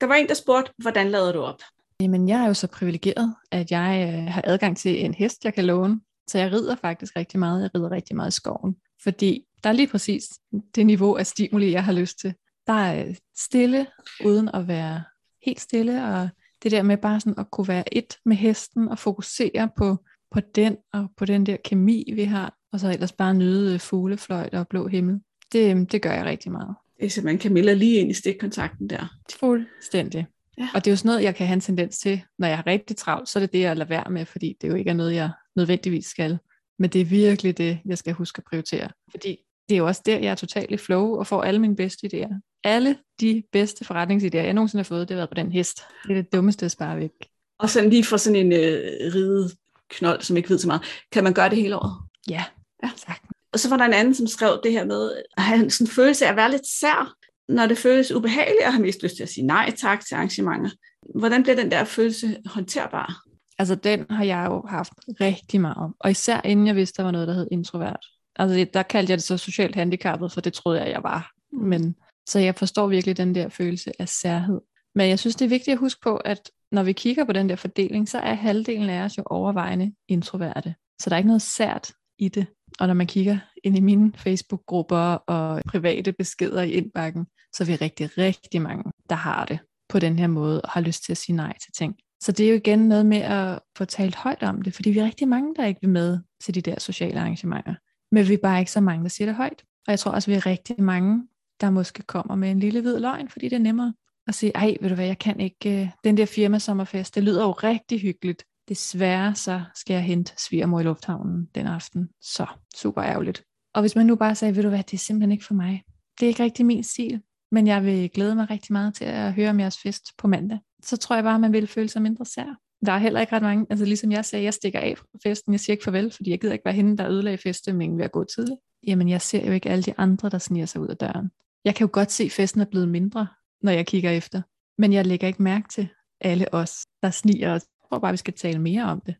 Der var en, der spurgte, hvordan lader du op? Jamen, jeg er jo så privilegeret, at jeg øh, har adgang til en hest, jeg kan låne. Så jeg rider faktisk rigtig meget. Jeg rider rigtig meget i skoven. Fordi der er lige præcis det niveau af stimuli, jeg har lyst til. Der er øh, stille, uden at være helt stille, og det der med bare sådan at kunne være et med hesten og fokusere på, på den og på den der kemi, vi har, og så ellers bare nyde fuglefløjt og blå himmel. Det, øhm, det gør jeg rigtig meget. Det er simpelthen Camilla lige ind i stikkontakten der. Fuldstændig. Ja. Og det er jo sådan noget, jeg kan have en tendens til, når jeg har rigtig travlt, så er det det, jeg lader være med, fordi det jo ikke er noget, jeg nødvendigvis skal. Men det er virkelig det, jeg skal huske at prioritere. Fordi det er jo også der, jeg er totalt i flow og får alle mine bedste idéer. Alle de bedste forretningsidéer, jeg nogensinde har fået, det har været på den hest. Det er det dummeste at spare væk. Og sådan lige for sådan en øh, ride knold, som ikke ved så meget. Kan man gøre det hele året? Ja, ja. sagtens. Og så var der en anden, som skrev det her med at have sådan en følelse af at være lidt sær, når det føles ubehageligt, og har mest lyst til at sige nej tak til arrangementer. Hvordan bliver den der følelse håndterbar? Altså den har jeg jo haft rigtig meget. Og især inden jeg vidste, der var noget, der hed introvert. Altså der kaldte jeg det så socialt handicappet, for det troede jeg, jeg var. Men, så jeg forstår virkelig den der følelse af særhed. Men jeg synes, det er vigtigt at huske på, at når vi kigger på den der fordeling, så er halvdelen af os jo overvejende introverte. Så der er ikke noget sært i det. Og når man kigger ind i mine Facebook-grupper og private beskeder i indbakken, så er vi rigtig, rigtig mange, der har det på den her måde og har lyst til at sige nej til ting. Så det er jo igen noget med at få talt højt om det, fordi vi er rigtig mange, der ikke vil med til de der sociale arrangementer. Men vi er bare ikke så mange, der siger det højt. Og jeg tror også, vi er rigtig mange, der måske kommer med en lille hvid løgn, fordi det er nemmere at sige, ej, ved du hvad, jeg kan ikke, øh, den der firma sommerfest, det lyder jo rigtig hyggeligt. Desværre så skal jeg hente svigermor i lufthavnen den aften. Så super ærgerligt. Og hvis man nu bare sagde, ved du hvad, det er simpelthen ikke for mig. Det er ikke rigtig min stil, men jeg vil glæde mig rigtig meget til at høre om jeres fest på mandag. Så tror jeg bare, at man vil føle sig mindre sær. Der er heller ikke ret mange, altså ligesom jeg sagde, jeg stikker af fra festen, jeg siger ikke farvel, fordi jeg gider ikke være hende, der ødelagde feststemningen ved at gå tidligt. Jamen jeg ser jo ikke alle de andre, der sniger sig ud af døren. Jeg kan jo godt se, at festen er blevet mindre, når jeg kigger efter. Men jeg lægger ikke mærke til alle os, der sniger os. Jeg tror bare, vi skal tale mere om det.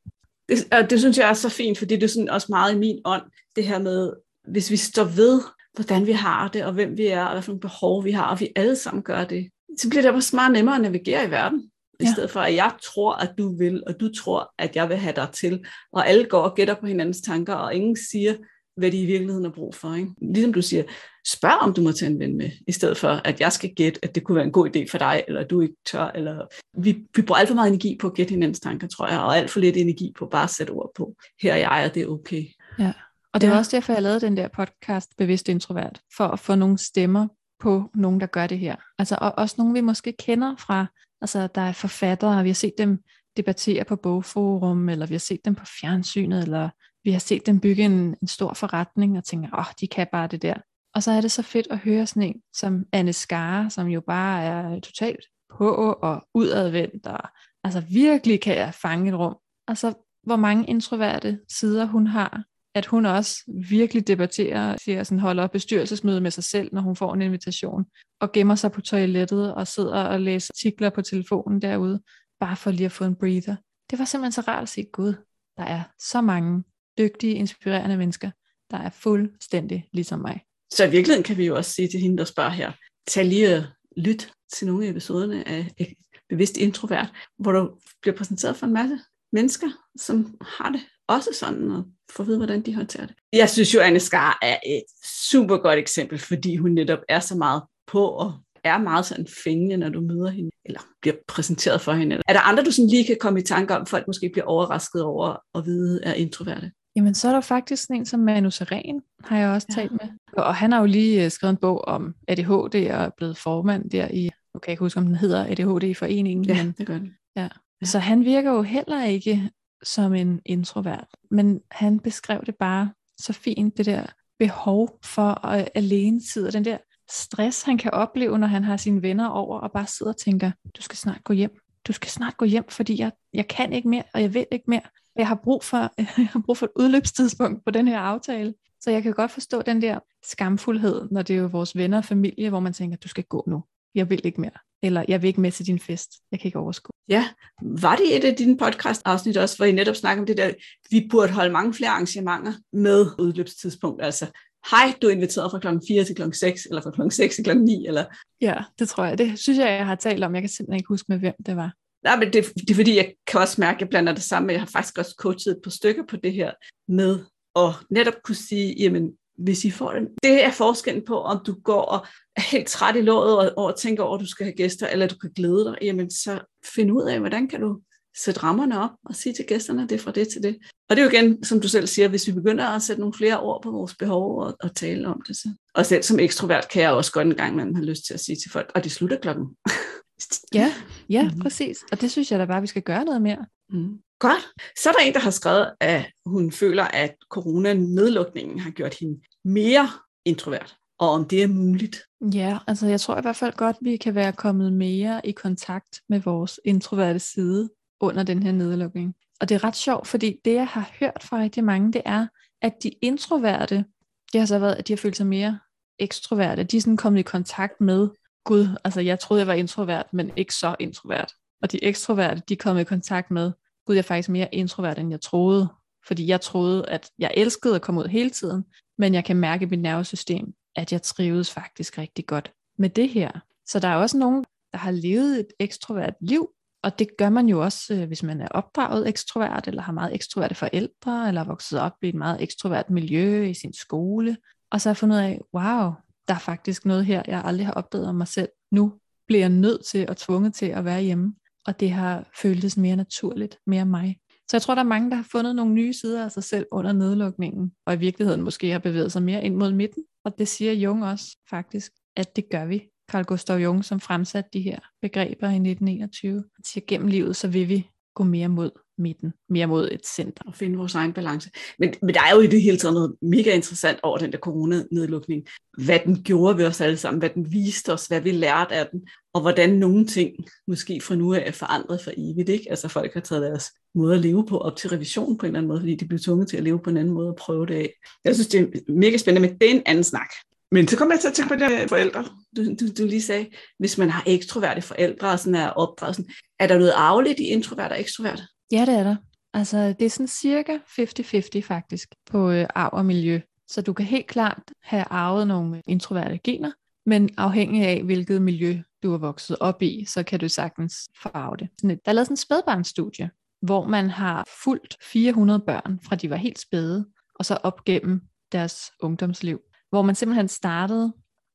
Det, og det synes jeg er så fint, fordi det er sådan også meget i min ånd, det her med, hvis vi står ved, hvordan vi har det, og hvem vi er, og hvilke behov vi har, og vi alle sammen gør det, så bliver det også meget nemmere at navigere i verden. I ja. stedet for, at jeg tror, at du vil, og du tror, at jeg vil have dig til, og alle går og gætter på hinandens tanker, og ingen siger, hvad de i virkeligheden har brug for. Ikke? Ligesom du siger, spørg om du må tage en ven med, i stedet for, at jeg skal gætte, at det kunne være en god idé for dig, eller du ikke tør. Eller... Vi, vi bruger alt for meget energi på at gætte hinandens tanker, tror jeg, og alt for lidt energi på bare at sætte ord på, her er jeg, og det er okay. Ja. Og det var ja. også derfor, jeg lavede den der podcast, Bevidst Introvert, for at få nogle stemmer på nogen, der gør det her. Altså og også nogen, vi måske kender fra, altså der er forfattere, og vi har set dem debattere på bogforum, eller vi har set dem på fjernsynet, eller vi har set dem bygge en, en stor forretning, og tænker, åh, oh, de kan bare det der. Og så er det så fedt at høre sådan en som Anne Skare, som jo bare er totalt på og udadvendt, og altså virkelig kan jeg fange et rum. Altså, hvor mange introverte sider hun har, at hun også virkelig debatterer, siger sådan, holder bestyrelsesmøde med sig selv, når hun får en invitation, og gemmer sig på toilettet og sidder og læser artikler på telefonen derude, bare for lige at få en breather. Det var simpelthen så rart at se, Gud, der er så mange dygtige, inspirerende mennesker, der er fuldstændig ligesom mig. Så i virkeligheden kan vi jo også sige til hende, der spørger her, tag lige og lyt til nogle af episoderne af e-, Bevidst Introvert, hvor du bliver præsenteret for en masse mennesker, som har det også sådan, og får at vide, hvordan de håndterer det. Jeg synes jo, Anne Skar er et super godt eksempel, fordi hun netop er så meget på og er meget sådan fængende, når du møder hende, eller bliver præsenteret for hende. Er der andre, du sådan lige kan komme i tanke om, folk måske bliver overrasket over at vide, er introverte? Jamen, så er der faktisk sådan en som Manu Seren, har jeg også ja. talt med. Og han har jo lige øh, skrevet en bog om ADHD og er blevet formand der i, nu kan jeg ikke huske, om den hedder ADHD-foreningen. Ja, men, det gør den. Ja. ja. Så han virker jo heller ikke som en introvert, men han beskrev det bare så fint, det der behov for alene tid, og den der stress, han kan opleve, når han har sine venner over, og bare sidder og tænker, du skal snart gå hjem. Du skal snart gå hjem, fordi jeg, jeg kan ikke mere, og jeg vil ikke mere. Jeg har brug for, jeg har brug for et udløbstidspunkt på den her aftale. Så jeg kan godt forstå den der skamfuldhed, når det er jo vores venner og familie, hvor man tænker, du skal gå nu. Jeg vil ikke mere. Eller jeg vil ikke med til din fest. Jeg kan ikke overskue. Ja, var det et af dine podcast-afsnit også, hvor I netop snakker om det der, vi burde holde mange flere arrangementer med udløbstidspunkt. Altså, hej, du er inviteret fra klokken 4 til klokken 6, eller fra klokken 6 til klokken 9, eller... Ja, det tror jeg. Det synes jeg, jeg har talt om. Jeg kan simpelthen ikke huske med, hvem det var. Nej, men det, det er fordi, jeg kan også mærke, at jeg blander det sammen. Jeg har faktisk også coachet et par stykker på det her med at netop kunne sige, jamen, hvis I får det. Det er forskellen på, om du går og er helt træt i låget og, og tænker over, at du skal have gæster, eller du kan glæde dig. Jamen, så find ud af, hvordan kan du sætte rammerne op og sige til gæsterne, det er fra det til det. Og det er jo igen, som du selv siger, hvis vi begynder at sætte nogle flere ord på vores behov og, og tale om det. Så. Og selv som ekstrovert kan jeg også godt en gang, man har lyst til at sige til folk, og det slutter klokken. ja, ja, mm-hmm. præcis. Og det synes jeg da bare, vi skal gøre noget mere. Mm. Godt. Så er der en, der har skrevet, at hun føler, at corona-nedlukningen har gjort hende mere introvert, og om det er muligt. Ja, altså jeg tror i hvert fald godt, vi kan være kommet mere i kontakt med vores introverte side under den her nedlukning. Og det er ret sjovt, fordi det jeg har hørt fra rigtig mange, det er, at de introverte, det har så været, at de har følt sig mere ekstroverte. De er sådan kommet i kontakt med Gud. Altså jeg troede, jeg var introvert, men ikke så introvert. Og de ekstroverte, de kom i kontakt med, Gud, jeg er faktisk mere introvert, end jeg troede. Fordi jeg troede, at jeg elskede at komme ud hele tiden, men jeg kan mærke i mit nervesystem, at jeg trives faktisk rigtig godt med det her. Så der er også nogen, der har levet et ekstrovert liv, og det gør man jo også, øh, hvis man er opdraget ekstrovert, eller har meget ekstroverte forældre, eller er vokset op i et meget ekstrovert miljø i sin skole, og så har fundet ud af, wow, der er faktisk noget her, jeg aldrig har opdaget om mig selv. Nu bliver jeg nødt til og tvunget til at være hjemme, og det har føltes mere naturligt, mere mig. Så jeg tror, der er mange, der har fundet nogle nye sider af sig selv under nedlukningen, og i virkeligheden måske har bevæget sig mere ind mod midten. Og det siger Jung også faktisk, at det gør vi. Carl Gustav Jung, som fremsatte de her begreber i 1921, siger, gennem livet, så vil vi gå mere mod midten, mere mod et center. Og finde vores egen balance. Men, men der er jo i det hele taget noget mega interessant over den der coronanedlukning. Hvad den gjorde ved os alle sammen, hvad den viste os, hvad vi lærte af den, og hvordan nogle ting måske fra nu af er forandret for evigt. Ikke? Altså folk har taget deres måde at leve på op til revision på en eller anden måde, fordi de blev tvunget til at leve på en anden måde og prøve det af. Jeg synes, det er mega spændende, men det er en anden snak. Men så kommer jeg til at tænke på det forældre. Du, du, du lige sagde, hvis man har ekstroverte forældre og sådan er opdraget, sådan, er der noget arveligt i introvert og ekstrovert? Ja, det er der. Altså, det er sådan cirka 50-50 faktisk på øh, arv og miljø. Så du kan helt klart have arvet nogle introverte gener, men afhængig af, hvilket miljø du er vokset op i, så kan du sagtens farve det. Der er lavet sådan en spædbarnsstudie, hvor man har fulgt 400 børn, fra de var helt spæde, og så op gennem deres ungdomsliv hvor man simpelthen startede,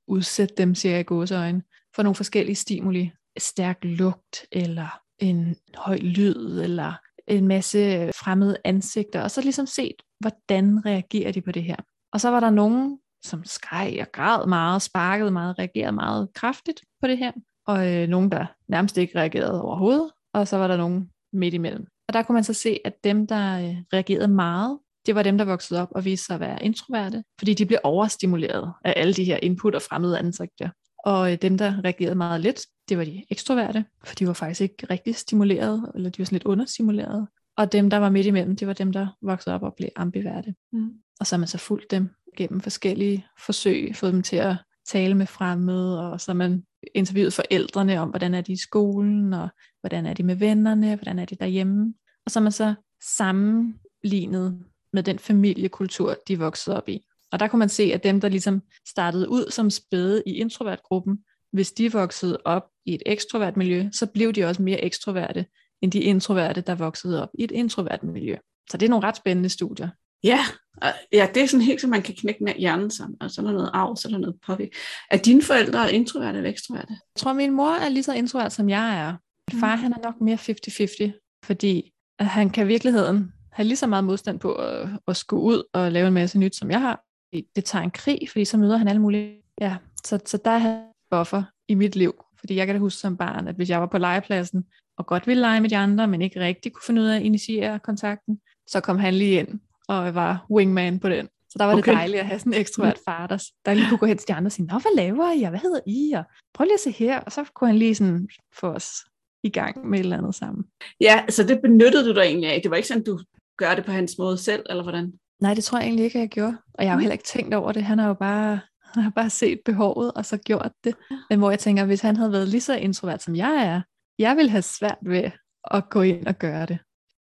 udsætte dem, siger jeg i gåseøjne, for nogle forskellige stimuli. Stærk lugt, eller en høj lyd, eller en masse fremmede ansigter, og så ligesom set, hvordan reagerer de på det her. Og så var der nogen, som skreg og græd meget, sparkede meget, reagerede meget kraftigt på det her, og øh, nogen, der nærmest ikke reagerede overhovedet, og så var der nogen, midt imellem. Og der kunne man så se, at dem, der øh, reagerede meget, det var dem, der voksede op og viste sig at være introverte, fordi de blev overstimuleret af alle de her input og fremmede ansigter. Og øh, dem, der reagerede meget lidt, det var de ekstroverte, for de var faktisk ikke rigtig stimuleret, eller de var sådan lidt understimuleret. Og dem, der var midt imellem, det var dem, der voksede op og blev ambiverte. Mm. Og så har man så fulgt dem gennem forskellige forsøg, fået dem til at tale med fremmede, og så har man interviewet forældrene om, hvordan er de i skolen, og hvordan er de med vennerne, hvordan er de derhjemme. Og så har man så sammenlignet med den familiekultur, de voksede op i. Og der kunne man se, at dem, der ligesom startede ud som spæde i introvertgruppen, hvis de voksede op i et ekstrovert miljø, så blev de også mere ekstroverte, end de introverte, der voksede op i et introvert miljø. Så det er nogle ret spændende studier. Ja, ja det er sådan helt, så man kan knække med hjernen sammen. Og så er der noget arv, så er der noget påvirkning. Er dine forældre introverte eller ekstroverte? Jeg tror, min mor er lige så introvert, som jeg er. Min far, mm. han er nok mere 50-50, fordi han kan i virkeligheden have lige så meget modstand på at, at skulle ud og lave en masse nyt, som jeg har. Det tager en krig, fordi så møder han alle mulige. Ja, så, så der er buffer i mit liv. Fordi jeg kan da huske som barn, at hvis jeg var på legepladsen, og godt ville lege med de andre, men ikke rigtig kunne finde ud af at initiere kontakten, så kom han lige ind og var wingman på den. Så der var okay. det dejligt at have sådan en ekstrovert far, der, der lige kunne gå hen til de andre og sige, Nå, hvad laver I, og hvad hedder I, og prøv lige at se her, og så kunne han lige sådan få os i gang med et eller andet sammen. Ja, så det benyttede du dig egentlig af. Det var ikke sådan, du gør det på hans måde selv, eller hvordan? Nej, det tror jeg egentlig ikke, at jeg gjorde. Og jeg har jo mm. heller ikke tænkt over det. Han har jo bare, han har bare set behovet, og så gjort det. Men hvor jeg tænker, hvis han havde været lige så introvert, som jeg er, jeg ville have svært ved at gå ind og gøre det.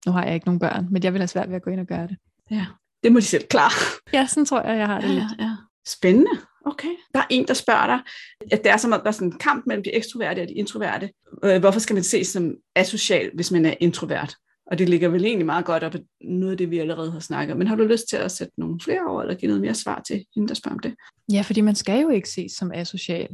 Nu har jeg ikke nogen børn, men jeg vil have svært ved at gå ind og gøre det. Ja, det må de selv klare. Ja, sådan tror jeg, jeg har det ja, lidt. Ja. Spændende. Okay. Der er en, der spørger dig, at det er som om, der er sådan en kamp mellem de ekstroverte og de introverte. Øh, hvorfor skal man ses som asocial, hvis man er introvert? Og det ligger vel egentlig meget godt op af noget af det, vi allerede har snakket om. Men har du lyst til at sætte nogle flere over, eller give noget mere svar til hende, der spørger om det? Ja, fordi man skal jo ikke ses som asocial.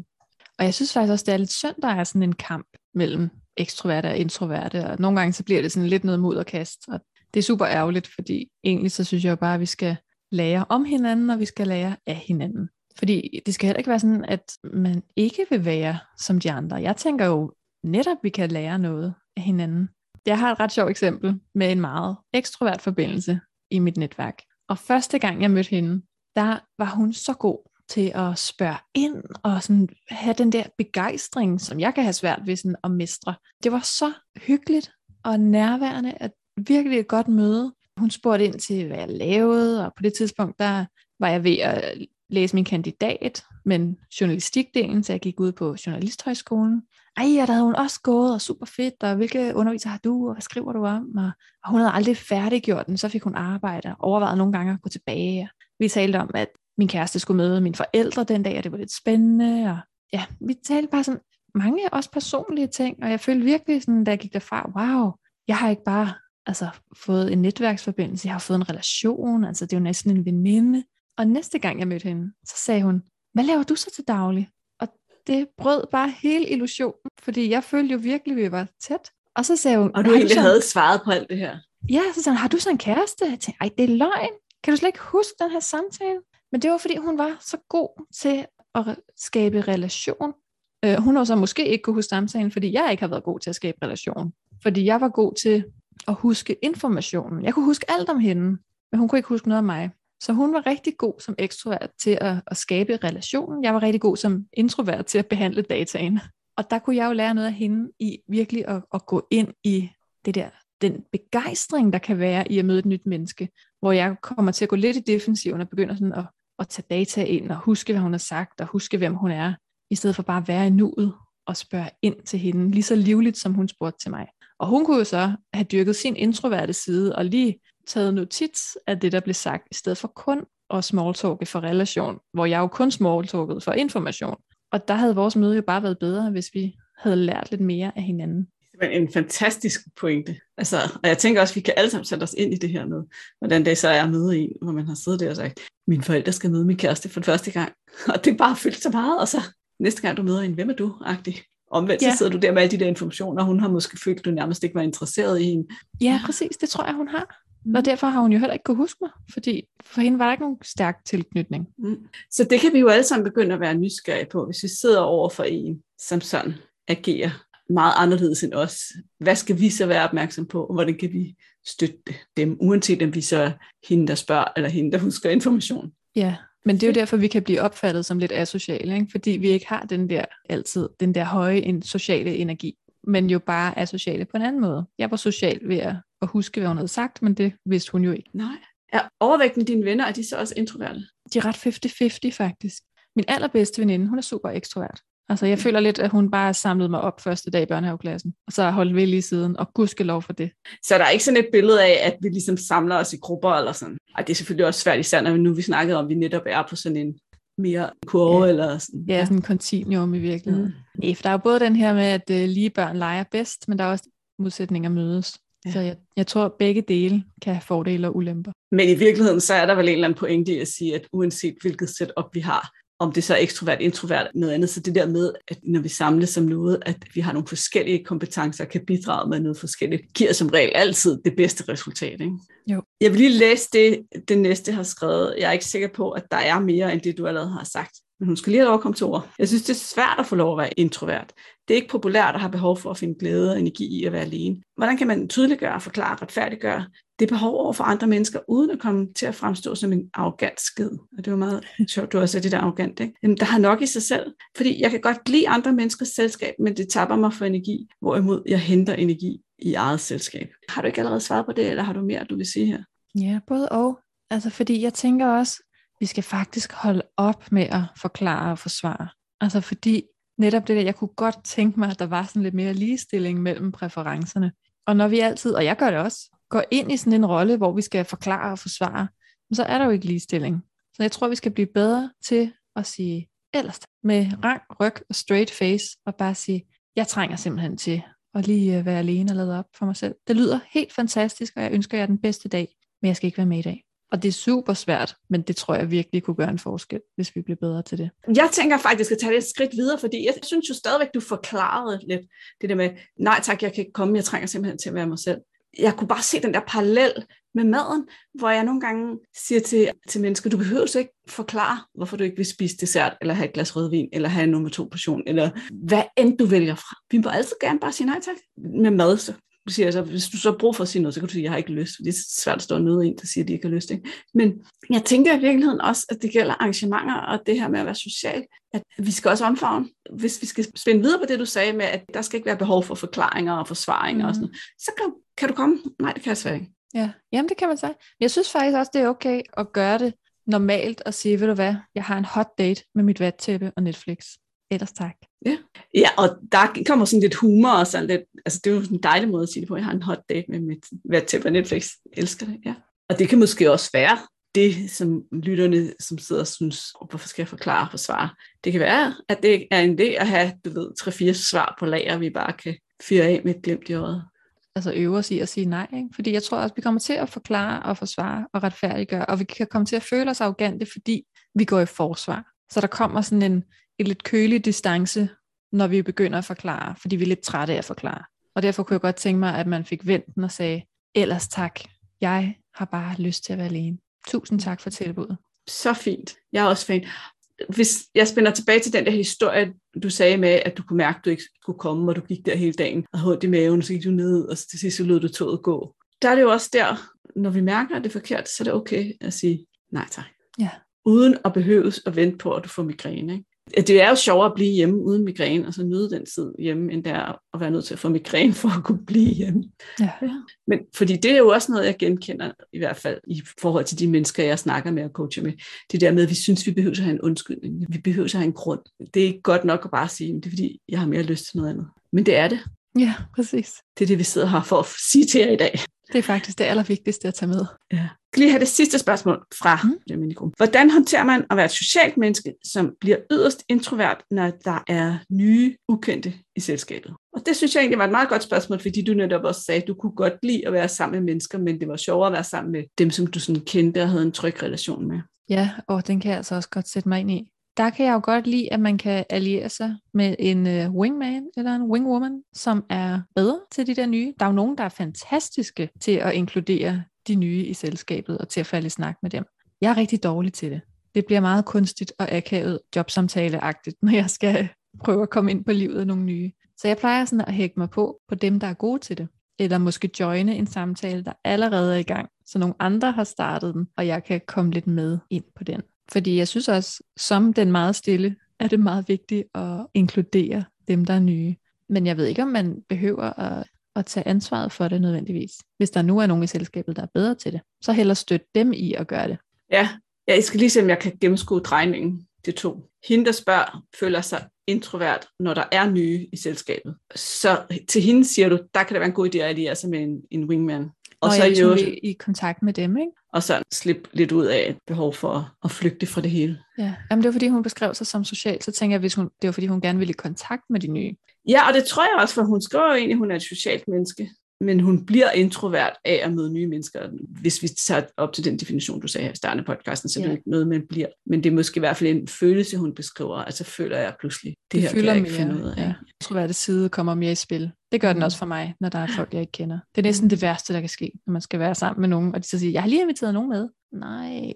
Og jeg synes faktisk også, det er lidt synd, der er sådan en kamp mellem ekstroverte og introverte. Og nogle gange så bliver det sådan lidt noget mod og kast. Og det er super ærgerligt, fordi egentlig så synes jeg jo bare, at vi skal lære om hinanden, og vi skal lære af hinanden. Fordi det skal heller ikke være sådan, at man ikke vil være som de andre. Jeg tænker jo netop, at vi kan lære noget af hinanden. Jeg har et ret sjovt eksempel med en meget ekstrovert forbindelse i mit netværk. Og første gang jeg mødte hende, der var hun så god til at spørge ind og sådan have den der begejstring, som jeg kan have svært ved sådan at mestre. Det var så hyggeligt og nærværende, at virkelig et godt møde. Hun spurgte ind til, hvad jeg lavede, og på det tidspunkt, der var jeg ved at læse min kandidat, men journalistikdelen, så jeg gik ud på Journalisthøjskolen. Ej, og der havde hun også gået, og super fedt, og hvilke underviser har du, og hvad skriver du om? Og, og hun havde aldrig færdiggjort den, så fik hun arbejde, og overvejede nogle gange at gå tilbage. Vi talte om, at min kæreste skulle møde mine forældre den dag, og det var lidt spændende, og ja, vi talte bare sådan mange også personlige ting, og jeg følte virkelig sådan, da jeg gik derfra, wow, jeg har ikke bare altså, fået en netværksforbindelse, jeg har fået en relation, altså det er jo næsten en veninde. Og næste gang jeg mødte hende, så sagde hun, hvad laver du så til daglig? Det brød bare hele illusionen, fordi jeg følte jo virkelig, at vi var tæt. Og så sagde hun... Og du egentlig du havde svaret på alt det her? Ja, så sagde hun, har du så en kæreste? Jeg tænkte, ej, det er løgn. Kan du slet ikke huske den her samtale? Men det var, fordi hun var så god til at skabe relation. Uh, hun har så måske ikke kunne huske samtalen, fordi jeg ikke har været god til at skabe relation. Fordi jeg var god til at huske informationen. Jeg kunne huske alt om hende, men hun kunne ikke huske noget om mig. Så hun var rigtig god som ekstrovert til at, at skabe relationen. Jeg var rigtig god som introvert til at behandle dataen. Og der kunne jeg jo lære noget af hende i virkelig at, at gå ind i det der, den begejstring, der kan være i at møde et nyt menneske, hvor jeg kommer til at gå lidt i defensiven og begynder sådan at, at tage data ind og huske, hvad hun har sagt, og huske, hvem hun er, i stedet for bare at være i nuet og spørge ind til hende, lige så livligt, som hun spurgte til mig. Og hun kunne jo så have dyrket sin introverte side og lige taget notits af det, der blev sagt, i stedet for kun at smalltalke for relation, hvor jeg jo kun smalltalkede for information. Og der havde vores møde jo bare været bedre, hvis vi havde lært lidt mere af hinanden. Det var en fantastisk pointe. Altså, og jeg tænker også, at vi kan alle sammen sætte os ind i det her med, hvordan det så er møde en, hvor man har siddet der og sagt, mine forældre skal møde min kæreste for første gang. Og det er bare fyldt så meget, og så næste gang du møder en, hvem er du? Agtig. Omvendt ja. så sidder du der med alle de der informationer, og hun har måske følt, at du nærmest ikke var interesseret i hende. Ja, præcis. Det tror jeg, hun har. Mm. Og derfor har hun jo heller ikke kunne huske mig, fordi for hende var der ikke nogen stærk tilknytning. Mm. Så det kan vi jo alle sammen begynde at være nysgerrige på, hvis vi sidder over for en, som sådan agerer meget anderledes end os. Hvad skal vi så være opmærksom på, og hvordan kan vi støtte dem, uanset om vi så er hende, der spørger, eller hende, der husker information. Ja, men det er jo derfor, vi kan blive opfattet som lidt asociale, ikke? fordi vi ikke har den der altid, den der høje sociale energi, men jo bare asociale på en anden måde. Jeg var social ved at, at huske, hvad hun havde sagt, men det vidste hun jo ikke. Nej. Er overvægten dine venner, er de så også introverte? De er ret 50-50 faktisk. Min allerbedste veninde, hun er super ekstrovert. Altså, jeg føler lidt, at hun bare samlede mig op første dag i børnehaveklassen, og så har holdt ved lige siden, og lov for det. Så der er ikke sådan et billede af, at vi ligesom samler os i grupper eller sådan? Ej, det er selvfølgelig også svært, især når vi nu vi snakkede om, at vi netop er på sådan en mere kurve ja. eller sådan. Ja, sådan en continuum i virkeligheden. Mm. For der er jo både den her med, at uh, lige børn leger bedst, men der er også modsætninger mødes. Ja. Så jeg, jeg tror, at begge dele kan have fordele og ulemper. Men i virkeligheden, så er der vel en eller anden pointe i at sige, at uanset hvilket setup vi har, om det så er ekstrovert, introvert, noget andet. Så det der med, at når vi samles som noget, at vi har nogle forskellige kompetencer og kan bidrage med noget forskelligt, giver som regel altid det bedste resultat. Ikke? Jo. Jeg vil lige læse det, det næste har skrevet. Jeg er ikke sikker på, at der er mere end det, du allerede har sagt. Men hun skal lige have lov at komme til ord. Jeg synes, det er svært at få lov at være introvert. Det er ikke populært at have behov for at finde glæde og energi i at være alene. Hvordan kan man tydeliggøre, forklare, retfærdiggøre det behov over for andre mennesker, uden at komme til at fremstå som en arrogant skid? Og det var meget sjovt, du også sagde det der arrogant. Ikke? Jamen, der har nok i sig selv. Fordi jeg kan godt lide andre menneskers selskab, men det tapper mig for energi, hvorimod jeg henter energi i eget selskab. Har du ikke allerede svaret på det, eller har du mere, du vil sige her? Ja, både og. Altså, fordi jeg tænker også, vi skal faktisk holde op med at forklare og forsvare. Altså fordi netop det der, jeg kunne godt tænke mig, at der var sådan lidt mere ligestilling mellem præferencerne. Og når vi altid, og jeg gør det også, går ind i sådan en rolle, hvor vi skal forklare og forsvare, så er der jo ikke ligestilling. Så jeg tror, vi skal blive bedre til at sige ellers med rang, ryg og straight face, og bare sige, jeg trænger simpelthen til at lige øh, være alene og lade op for mig selv. Det lyder helt fantastisk, og jeg ønsker jer den bedste dag, men jeg skal ikke være med i dag. Og det er super svært, men det tror jeg virkelig kunne gøre en forskel, hvis vi bliver bedre til det. Jeg tænker faktisk at tage det et skridt videre, fordi jeg synes jo stadigvæk, du forklarede lidt det der med, nej tak, jeg kan ikke komme, jeg trænger simpelthen til at være mig selv. Jeg kunne bare se den der parallel med maden, hvor jeg nogle gange siger til, til mennesker, du behøver ikke forklare, hvorfor du ikke vil spise dessert, eller have et glas rødvin, eller have en nummer to portion, eller hvad end du vælger fra. Vi må altid gerne bare sige nej tak. Med mad, så siger så, hvis du så har brug for at sige noget, så kan du sige, jeg har ikke lyst. Det er svært at stå noget en, der siger, at de ikke har lyst. Ikke? Men jeg tænker i virkeligheden også, at det gælder arrangementer og det her med at være social, at vi skal også omfavne. Hvis vi skal spænde videre på det, du sagde med, at der skal ikke være behov for forklaringer og forsvaringer mm. og sådan noget, så kan, kan du komme. Nej, det kan jeg svært ikke. Ja, jamen det kan man sige. Men jeg synes faktisk også, det er okay at gøre det normalt og sige, ved du hvad, jeg har en hot date med mit vattæppe og Netflix. Ellers tak. Ja. ja, og der kommer sådan lidt humor og sådan lidt, altså det er jo en dejlig måde at sige det på. Jeg har en hot date med mit til på Netflix. Jeg elsker det, ja. Og det kan måske også være det, som lytterne, som sidder og synes, hvorfor skal jeg forklare og forsvare? Det kan være, at det er en idé at have, du ved, tre-fire svar på lager, vi bare kan fyre af med et glimt i øjet. Altså øve os i at sige nej, ikke? fordi jeg tror også, vi kommer til at forklare og forsvare og retfærdiggøre, og vi kan komme til at føle os arrogante, fordi vi går i forsvar. Så der kommer sådan en, en lidt kølig distance, når vi begynder at forklare, fordi vi er lidt trætte af at forklare. Og derfor kunne jeg godt tænke mig, at man fik vendt den og sagde, ellers tak, jeg har bare lyst til at være alene. Tusind tak for tilbuddet. Så fint. Jeg er også fan. Hvis jeg spænder tilbage til den der historie, du sagde med, at du kunne mærke, at du ikke skulle komme, og du gik der hele dagen og havde i maven, og så gik du ned, og til sidst så lød du toget gå. Der er det jo også der, når vi mærker, at det er forkert, så er det okay at sige nej tak. Ja. Uden at behøves at vente på, at du får migræne. Ikke? Det er jo sjovere at blive hjemme uden migræne, og så nyde den tid hjemme, end der at være nødt til at få migræne for at kunne blive hjemme. Ja. Men fordi det er jo også noget, jeg genkender, i hvert fald i forhold til de mennesker, jeg snakker med og coacher med. Det der med, at vi synes, vi behøver at have en undskyldning. Vi behøver at have en grund. Det er ikke godt nok at bare sige, at det er fordi, jeg har mere lyst til noget andet. Men det er det. Ja, præcis. Det er det, vi sidder her for at sige til jer i dag. Det er faktisk det allervigtigste at tage med. Ja. Skal lige have det sidste spørgsmål fra mm. Hvordan håndterer man at være et socialt menneske, som bliver yderst introvert, når der er nye, ukendte i selskabet? Og det synes jeg egentlig var et meget godt spørgsmål, fordi du netop også sagde, at du kunne godt lide at være sammen med mennesker, men det var sjovere at være sammen med dem, som du sådan kendte og havde en tryg relation med. Ja, og den kan jeg altså også godt sætte mig ind i der kan jeg jo godt lide, at man kan alliere sig med en uh, wingman eller en wingwoman, som er bedre til de der nye. Der er jo nogen, der er fantastiske til at inkludere de nye i selskabet og til at falde i snak med dem. Jeg er rigtig dårlig til det. Det bliver meget kunstigt og akavet jobsamtaleagtigt, når jeg skal prøve at komme ind på livet af nogle nye. Så jeg plejer sådan at hække mig på, på dem, der er gode til det. Eller måske joine en samtale, der allerede er i gang, så nogle andre har startet den, og jeg kan komme lidt med ind på den. Fordi jeg synes også, som den meget stille, er det meget vigtigt at inkludere dem, der er nye. Men jeg ved ikke, om man behøver at, at tage ansvaret for det nødvendigvis. Hvis der nu er nogen i selskabet, der er bedre til det, så hellere støtte dem i at gøre det. Ja, jeg skal lige se, om jeg kan gennemskue drejningen. Det to. Hende, der spørger, føler sig introvert, når der er nye i selskabet. Så til hende siger du, der kan det være en god idé, at de er som en, en wingman. Og, og så er i, i kontakt med dem, ikke? Og så slippe lidt ud af et behov for at flygte fra det hele. Ja, Jamen, det var fordi hun beskrev sig som social, så tænker jeg, hvis hun, det var fordi hun gerne ville i kontakt med de nye. Ja, og det tror jeg også, for hun skriver jo egentlig, at hun er et socialt menneske men hun bliver introvert af at møde nye mennesker. Hvis vi tager op til den definition, du sagde her i starten af podcasten, så ja. det er ikke noget, man bliver. Men det er måske i hvert fald en følelse, hun beskriver. Altså føler jeg pludselig, det, det her kan jeg ikke mere, finde ud af. Ja. Det side kommer mere i spil. Det gør den mm. også for mig, når der er folk, jeg ikke kender. Det er næsten mm. det værste, der kan ske, når man skal være sammen med nogen, og de så siger, jeg har lige inviteret nogen med. Nej.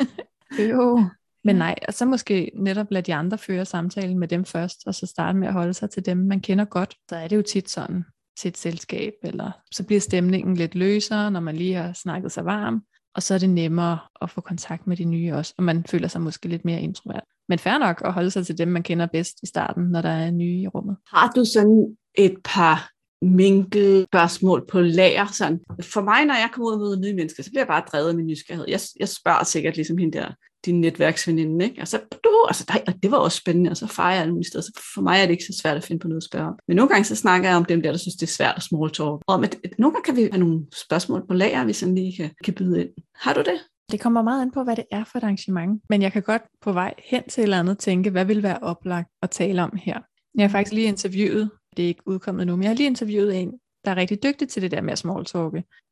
jo. Men nej, og så måske netop lade de andre føre samtalen med dem først, og så starte med at holde sig til dem, man kender godt. Så er det jo tit sådan, til et selskab, eller så bliver stemningen lidt løsere, når man lige har snakket sig varm, og så er det nemmere at få kontakt med de nye også, og man føler sig måske lidt mere introvert. Men fair nok at holde sig til dem, man kender bedst i starten, når der er nye i rummet. Har du sådan et par minkel spørgsmål på lager. Sådan. For mig, når jeg kommer ud og møder nye mennesker, så bliver jeg bare drevet af min nysgerrighed. Jeg, jeg spørger sikkert ligesom hende der din netværksveninde, ikke? Og så, du, altså, nej, det var også spændende, og så fejrer jeg alle steder. Så for mig er det ikke så svært at finde på noget at spørge om. Men nogle gange så snakker jeg om dem der, der synes, det er svært at small talk. Om at, at nogle gange kan vi have nogle spørgsmål på lager, vi sådan lige kan, kan byde ind. Har du det? Det kommer meget an på, hvad det er for et arrangement. Men jeg kan godt på vej hen til et eller andet tænke, hvad vil være oplagt at tale om her. Jeg har faktisk lige interviewet, det er ikke udkommet nu, men jeg har lige interviewet en, der er rigtig dygtig til det der med at small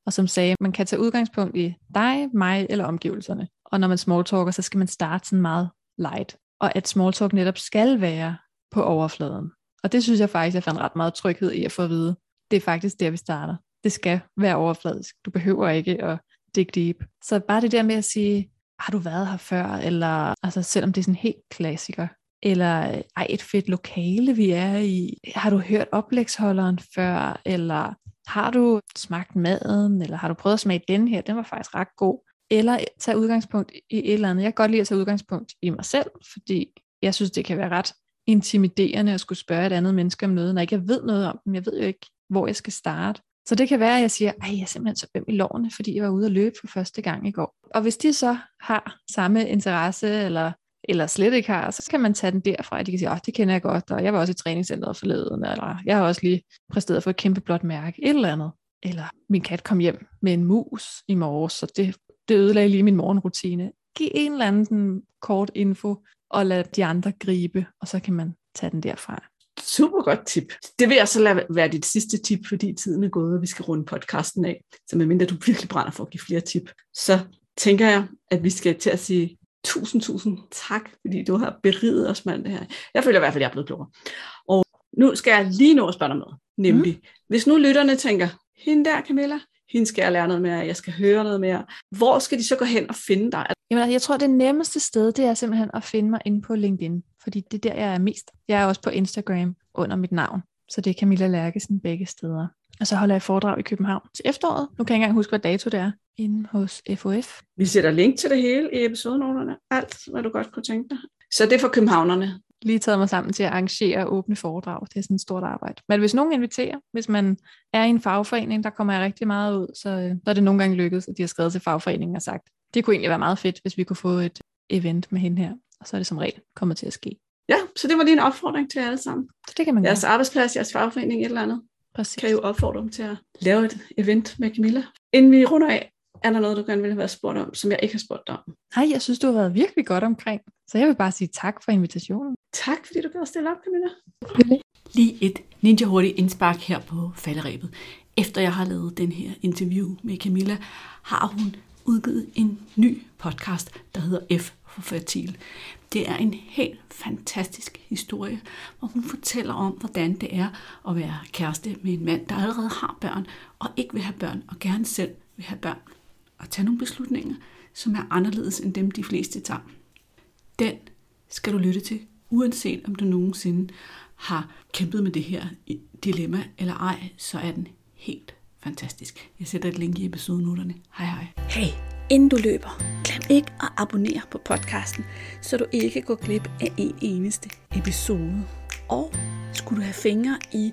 og som sagde, at man kan tage udgangspunkt i dig, mig eller omgivelserne. Og når man smalltalker, så skal man starte sådan meget light. Og at small talk netop skal være på overfladen. Og det synes jeg faktisk, jeg fandt ret meget tryghed i at få at vide. Det er faktisk der, vi starter. Det skal være overfladisk. Du behøver ikke at dig deep. Så bare det der med at sige, har du været her før? Eller altså, selvom det er sådan helt klassiker. Eller ej, et fedt lokale, vi er i. Har du hørt oplægsholderen før? Eller har du smagt maden? Eller har du prøvet at smage den her? Den var faktisk ret god eller tage udgangspunkt i et eller andet. Jeg kan godt lide at tage udgangspunkt i mig selv, fordi jeg synes, det kan være ret intimiderende at skulle spørge et andet menneske om noget, når ikke jeg ved noget om dem. Jeg ved jo ikke, hvor jeg skal starte. Så det kan være, at jeg siger, at jeg er simpelthen så øm i lårene, fordi jeg var ude at løbe for første gang i går. Og hvis de så har samme interesse, eller, eller slet ikke har, så kan man tage den derfra, at de kan sige, at oh, det kender jeg godt, og jeg var også i træningscenteret forleden, eller jeg har også lige præsteret for et kæmpe blåt mærke, et eller andet. Eller min kat kom hjem med en mus i morges, så det det ødelagde lige min morgenrutine. Giv en eller anden kort info, og lad de andre gribe, og så kan man tage den derfra. Super godt tip. Det vil jeg så lade være dit sidste tip, fordi tiden er gået, og vi skal runde podcasten af. Så medmindre du virkelig brænder for at give flere tip, så tænker jeg, at vi skal til at sige tusind, tusind tak, fordi du har beriget os med det her. Jeg føler i hvert fald, at jeg er blevet klogere. Og nu skal jeg lige nå at spørge dig noget. Nemlig, mm. hvis nu lytterne tænker, hende der Camilla, hende skal jeg lære noget mere, jeg skal høre noget mere. Hvor skal de så gå hen og finde dig? Jamen, altså, jeg tror, det nemmeste sted, det er simpelthen at finde mig inde på LinkedIn, fordi det er der, jeg er mest. Jeg er også på Instagram under mit navn, så det er Camilla Lærkesen begge steder. Og så holder jeg foredrag i København til efteråret. Nu kan jeg ikke engang huske, hvad dato det er, inde hos FOF. Vi sætter link til det hele i episodenoterne. Alt, hvad du godt kunne tænke dig. Så det er for københavnerne lige taget mig sammen til at arrangere åbne foredrag. Det er sådan et stort arbejde. Men hvis nogen inviterer, hvis man er i en fagforening, der kommer jeg rigtig meget ud, så, øh, så er det nogle gange lykkedes, at de har skrevet til fagforeningen og sagt, det kunne egentlig være meget fedt, hvis vi kunne få et event med hende her. Og så er det som regel kommet til at ske. Ja, så det var lige en opfordring til alle sammen. Så det kan man Jeres gøre. arbejdsplads, jeres fagforening, et eller andet. Præcis. Kan jo opfordre dem til at lave et event med Camilla. Inden vi runder af, er der noget, du gerne ville have været spurgt om, som jeg ikke har spurgt dig om? Nej, jeg synes, du har været virkelig godt omkring. Så jeg vil bare sige tak for invitationen. Tak, fordi du gad stille op, Camilla. Lige et ninja hurtigt indspark her på falderæbet. Efter jeg har lavet den her interview med Camilla, har hun udgivet en ny podcast, der hedder F for Fertil. Det er en helt fantastisk historie, hvor hun fortæller om, hvordan det er at være kæreste med en mand, der allerede har børn, og ikke vil have børn, og gerne selv vil have børn at tage nogle beslutninger, som er anderledes end dem, de fleste tager. Den skal du lytte til, uanset om du nogensinde har kæmpet med det her dilemma eller ej, så er den helt fantastisk. Jeg sætter et link i episodenoterne. Hej hej. Hey, inden du løber, glem ikke at abonnere på podcasten, så du ikke går glip af en eneste episode. Og skulle du have fingre i